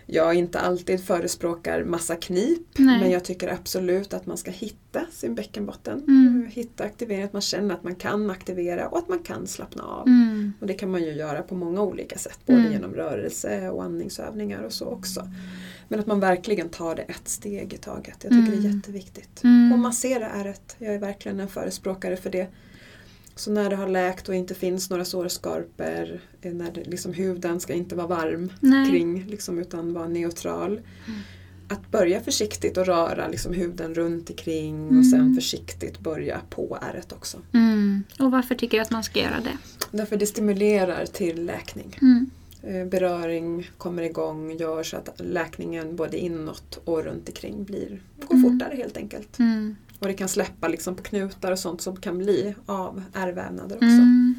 Speaker 2: jag inte alltid förespråkar massa knip
Speaker 1: Nej.
Speaker 2: men jag tycker absolut att man ska hitta sin bäckenbotten.
Speaker 1: Mm.
Speaker 2: Hitta aktivering, att man känner att man kan aktivera och att man kan slappna av.
Speaker 1: Mm.
Speaker 2: Och det kan man ju göra på många olika sätt, både
Speaker 1: Mm.
Speaker 2: genom rörelse och andningsövningar och så också. Men att man verkligen tar det ett steg i taget. Jag tycker det är
Speaker 1: Mm.
Speaker 2: jätteviktigt.
Speaker 1: Mm.
Speaker 2: Och massera ärret. Jag är verkligen en förespråkare för det. Så när det har läkt och inte finns några sårskorpor, eh, när det, liksom, huden ska inte vara varm
Speaker 1: Nej.
Speaker 2: kring liksom, utan vara neutral.
Speaker 1: Mm.
Speaker 2: Att börja försiktigt och röra liksom, huden runt omkring
Speaker 1: Mm.
Speaker 2: och sen försiktigt börja på ärret också.
Speaker 1: Mm. Och varför tycker du att man ska göra det?
Speaker 2: Därför det stimulerar till läkning.
Speaker 1: Mm.
Speaker 2: Eh, Beröring kommer igång, gör så att läkningen både inåt och runt omkring blir, går
Speaker 1: Mm.
Speaker 2: fortare helt enkelt.
Speaker 1: Mm.
Speaker 2: Och det kan släppa liksom på knutar och sånt som kan bli av ärrvävnader också.
Speaker 1: Mm.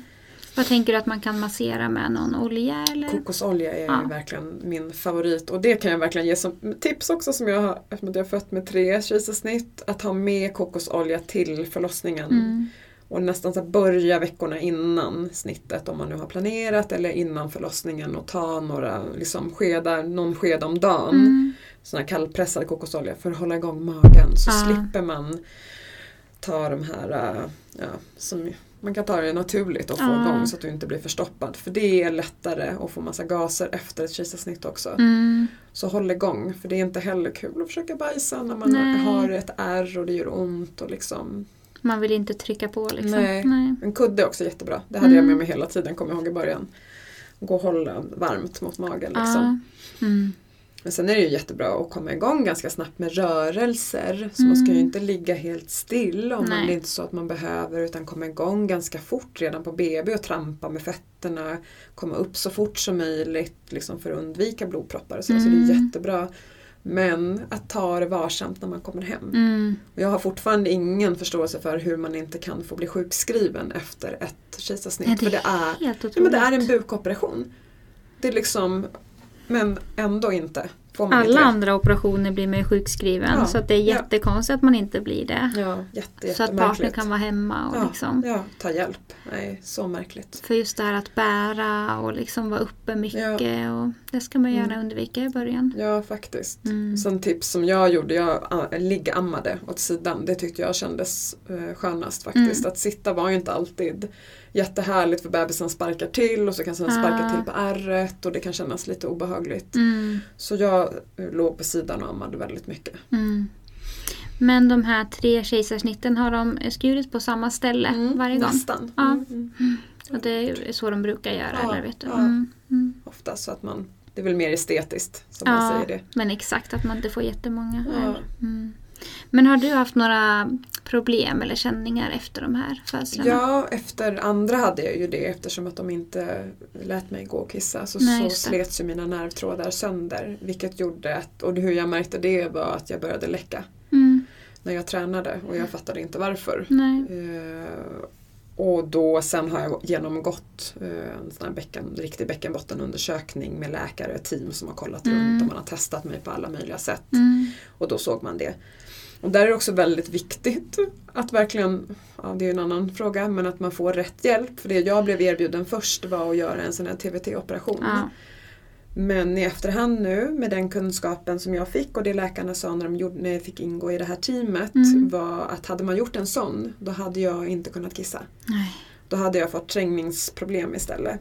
Speaker 1: Vad tänker du att man kan massera med någon olja eller?
Speaker 2: Kokosolja är
Speaker 1: Ja.
Speaker 2: verkligen min favorit och det kan jag verkligen ge som tips också som jag har, eftersom jag har fött med tre kejsarsnitt, att ha med kokosolja till förlossningen. Och nästan så börja veckorna innan snittet om man nu har planerat eller innan förlossningen och ta några liksom, skedar, någon sked om dagen.
Speaker 1: Mm.
Speaker 2: Sån här kallpressad kokosolja för att hålla igång magen så
Speaker 1: Ja.
Speaker 2: slipper man ta de här, äh, ja, som man kan ta det naturligt och få
Speaker 1: Ja.
Speaker 2: igång så att du inte blir förstoppad. För det är lättare att få massa gaser efter ett kejsarsnitt också.
Speaker 1: Mm.
Speaker 2: Så håll igång för det är inte heller kul att försöka bajsa när man
Speaker 1: Nej.
Speaker 2: har ett ärr och det gör ont. Och liksom.
Speaker 1: Man vill inte trycka på liksom.
Speaker 2: Nej.
Speaker 1: Nej.
Speaker 2: En kudde är också jättebra. Det hade jag
Speaker 1: Mm.
Speaker 2: med mig hela tiden, kommer jag ihåg i början. Gå och hålla varmt mot magen. Liksom.
Speaker 1: Mm.
Speaker 2: Men sen är det ju jättebra att komma igång ganska snabbt med rörelser. Så man ska ju
Speaker 1: Mm.
Speaker 2: inte ligga helt still om man,
Speaker 1: Nej.
Speaker 2: det är inte så att man behöver utan komma igång ganska fort redan på BB och trampa med fötterna. Komma upp så fort som möjligt liksom för att undvika blodproppar. och Så, så det är
Speaker 1: Mm.
Speaker 2: jättebra. Men att ta det varsamt när man kommer hem.
Speaker 1: Mm.
Speaker 2: Och Jag har fortfarande ingen förståelse för hur man inte kan få bli sjukskriven efter ett kejsarsnitt.
Speaker 1: Ja,
Speaker 2: för det är,
Speaker 1: Helt
Speaker 2: ja,
Speaker 1: otroligt.
Speaker 2: men det är en bukoperation. Det är liksom, men ändå inte.
Speaker 1: Alla andra operationer blir man ju sjukskriven
Speaker 2: Ja,
Speaker 1: så det är
Speaker 2: ja.
Speaker 1: jättekonstigt att man inte blir det.
Speaker 2: Ja, jätte,
Speaker 1: så att partnern kan vara hemma och
Speaker 2: ja,
Speaker 1: liksom.
Speaker 2: ja, ta hjälp. Nej, så märkligt.
Speaker 1: För just det här att bära och liksom vara uppe mycket och det ska man gärna
Speaker 2: Mm.
Speaker 1: undvika i början.
Speaker 2: Ja, faktiskt.
Speaker 1: Mm.
Speaker 2: Sen tips som jag gjorde, jag liggammade åt sidan. Det tyckte jag kändes eh, skönast faktiskt.
Speaker 1: Mm.
Speaker 2: Att sitta var ju inte alltid jättehärligt för bebisen sparkar till och så kan den sparka
Speaker 1: Ah.
Speaker 2: till på ärret och det kan kännas lite obehagligt.
Speaker 1: Mm.
Speaker 2: Så jag låg på sidan och ammade väldigt mycket.
Speaker 1: Mm. Men de här tre kejsarsnitten, har de skurit på samma ställe varje gång?
Speaker 2: Nästan.
Speaker 1: Ja.
Speaker 2: Mm, mm.
Speaker 1: Och det är så de brukar göra,
Speaker 2: Ja,
Speaker 1: eller vet du?
Speaker 2: ja.
Speaker 1: Mm. Mm.
Speaker 2: Ofta så att man, det är väl mer estetiskt som man säger det.
Speaker 1: men exakt att man inte får jättemånga.
Speaker 2: Ja.
Speaker 1: Men har du haft några problem eller känningar efter de här födslarna?
Speaker 2: Ja, efter andra hade jag ju det eftersom att de inte lät mig gå och kissa. Så,
Speaker 1: Nej,
Speaker 2: så slets ju mina nervtrådar sönder. Vilket gjorde att, och hur jag märkte det var att jag började läcka
Speaker 1: Mm.
Speaker 2: när jag tränade och jag fattade inte varför. Eh, och då sen har jag genomgått eh, en sån här bäcken, riktig bäckenbottenundersökning med läkare och team som har kollat
Speaker 1: Mm.
Speaker 2: runt och man har testat mig på alla möjliga sätt.
Speaker 1: Mm.
Speaker 2: Och då såg man det. Och där är det också väldigt viktigt att verkligen, ja det är en annan fråga, men att man får rätt hjälp. För det jag blev erbjuden först var att göra en sån här TVT-operation.
Speaker 1: Ja.
Speaker 2: Men i efterhand nu med den kunskapen som jag fick och det läkarna sa när, de gjorde, när jag fick ingå i det här teamet
Speaker 1: Mm.
Speaker 2: var att hade man gjort en sån då hade jag inte kunnat kissa.
Speaker 1: Nej.
Speaker 2: Då hade jag fått trängningsproblem istället.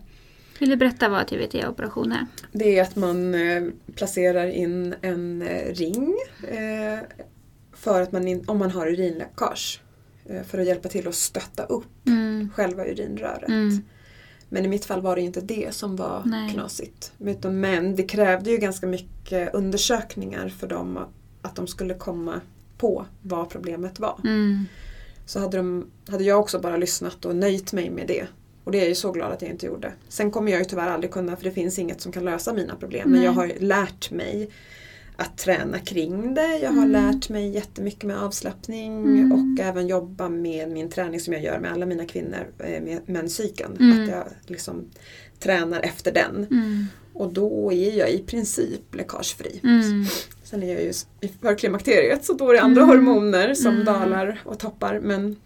Speaker 1: Vill du berätta vad TVT-operation är?
Speaker 2: Det är att man eh, placerar in en eh, ring eh, för att man in, om man har urinläckage. Eh, för att hjälpa till att stötta upp
Speaker 1: Mm.
Speaker 2: själva urinröret.
Speaker 1: Mm.
Speaker 2: Men i mitt fall var det inte det som var
Speaker 1: Nej.
Speaker 2: knasigt. Men det krävde ju ganska mycket undersökningar för dem att, de skulle komma på vad problemet var.
Speaker 1: Mm.
Speaker 2: så hade, de, hade jag också bara lyssnat och nöjt mig med det. Och det är jag ju så glad att jag inte gjorde. Sen kommer jag ju tyvärr aldrig kunna för det finns inget som kan lösa mina problem. Men
Speaker 1: Nej.
Speaker 2: jag har lärt mig att träna kring det. Jag har
Speaker 1: Mm.
Speaker 2: lärt mig jättemycket med avslappning
Speaker 1: Mm.
Speaker 2: och även jobba med min träning som jag gör med alla mina kvinnor eh, med menscykeln.
Speaker 1: Mm.
Speaker 2: Att jag liksom tränar efter den.
Speaker 1: Mm.
Speaker 2: Och då är jag i princip läckagefri.
Speaker 1: Mm.
Speaker 2: Sen är jag ju i förklimakteriet så då är det andra
Speaker 1: Mm.
Speaker 2: hormoner som
Speaker 1: Mm.
Speaker 2: dalar och toppar. Men,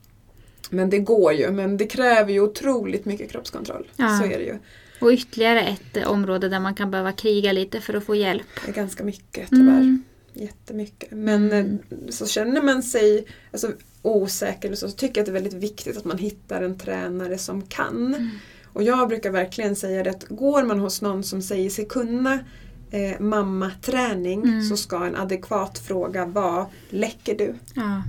Speaker 2: men det går ju. Men det kräver ju otroligt mycket kroppskontroll.
Speaker 1: Ja.
Speaker 2: Så är det ju.
Speaker 1: Och ytterligare ett eh, område där man kan behöva kriga lite för att få hjälp.
Speaker 2: Ganska mycket tyvärr.
Speaker 1: Mm.
Speaker 2: Jättemycket. Men
Speaker 1: Mm.
Speaker 2: eh, så känner man sig alltså, osäker så, så tycker jag att det är väldigt viktigt att man hittar en tränare som kan.
Speaker 1: Mm.
Speaker 2: Och jag brukar verkligen säga det att går man hos någon som säger sig kunna eh, mammaträning
Speaker 1: Mm.
Speaker 2: så ska en adekvat fråga vara Läcker du?
Speaker 1: Ja,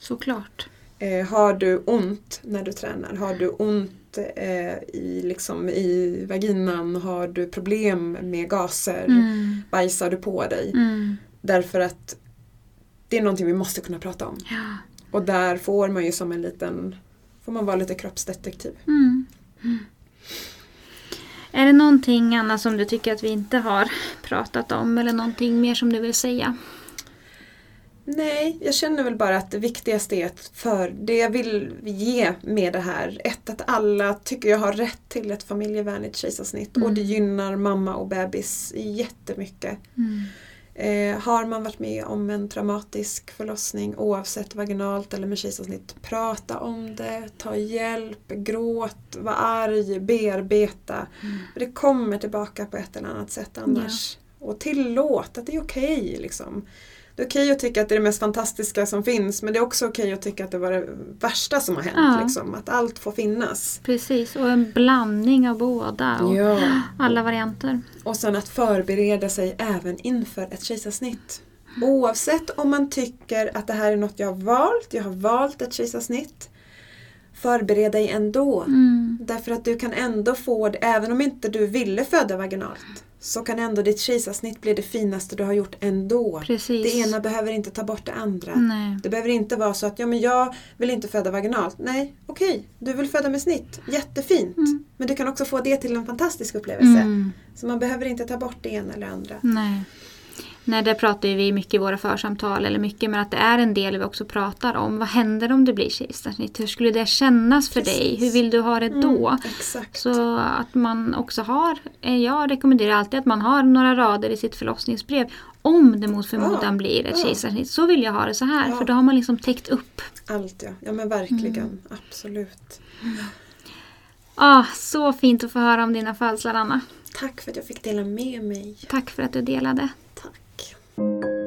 Speaker 1: såklart.
Speaker 2: Eh, har du ont när du tränar? Har du ont eh, i, liksom, i vaginan? Har du problem med gaser?
Speaker 1: Mm.
Speaker 2: Bajsar du på dig?
Speaker 1: Mm.
Speaker 2: Därför att det är någonting vi måste kunna prata om.
Speaker 1: Ja.
Speaker 2: Och där får man ju som en liten, får man vara lite kroppsdetektiv.
Speaker 1: Mm. Mm. Är det någonting annat som du tycker att vi inte har pratat om eller någonting mer som du vill säga?
Speaker 2: Nej, jag känner väl bara att det viktigaste är att för det jag vill ge med det här, ett att alla tycker jag har rätt till ett familjevänligt kejsarsnitt
Speaker 1: Mm.
Speaker 2: och det gynnar mamma och bebis jättemycket.
Speaker 1: Mm.
Speaker 2: Eh, har man varit med om en traumatisk förlossning oavsett vaginalt eller med kejsarsnitt, prata om det, ta hjälp, gråt, var arg, bearbeta.
Speaker 1: Mm.
Speaker 2: Det kommer tillbaka på ett eller annat sätt annars. Och tillåt att det är okej. liksom. Det är okej att tycka att det är det mest fantastiska som finns men det är också okej att tycka att det var det värsta som har hänt.
Speaker 1: Ja.
Speaker 2: Liksom. Att allt får finnas.
Speaker 1: Precis, och en blandning av båda. Och
Speaker 2: Ja.
Speaker 1: Alla varianter.
Speaker 2: Och sen att förbereda sig även inför ett kejsarsnitt. Oavsett om man tycker att det här är något jag har valt, jag har valt ett kejsarsnitt. Förbered dig ändå.
Speaker 1: Mm.
Speaker 2: Därför att du kan ändå få det, även om inte du ville föda vaginalt, så kan ändå ditt kejsarsnitt bli det finaste du har gjort ändå.
Speaker 1: Precis.
Speaker 2: Det ena behöver inte ta bort det andra.
Speaker 1: Nej.
Speaker 2: Det behöver inte vara så att ja, men jag vill inte föda vaginalt. Nej, okej, du vill föda med snitt. Jättefint.
Speaker 1: Mm.
Speaker 2: Men du kan också få det till en fantastisk upplevelse.
Speaker 1: Mm.
Speaker 2: Så man behöver inte ta bort det ena eller andra.
Speaker 1: Nej. Nej, det pratar vi mycket i våra församtal, eller mycket, men att det är en del vi också pratar om. Vad händer om det blir kejsarsnitt? Hur skulle det kännas för dig?
Speaker 2: Precis.
Speaker 1: Hur vill du ha det då?
Speaker 2: Mm.
Speaker 1: Så att man också har, eh, jag rekommenderar alltid att man har några rader i sitt förlossningsbrev. Om det mot förmodan
Speaker 2: Ja,
Speaker 1: blir ett
Speaker 2: ja.
Speaker 1: kejsarsnitt så vill jag ha det så här.
Speaker 2: Ja.
Speaker 1: För då har man liksom täckt upp.
Speaker 2: Allt ja. Ja men verkligen.
Speaker 1: Mm.
Speaker 2: Absolut.
Speaker 1: Ah, så fint att få höra om dina födslar Anna.
Speaker 2: Tack för att jag fick dela med mig.
Speaker 1: Tack för att du delade.
Speaker 2: Thank you.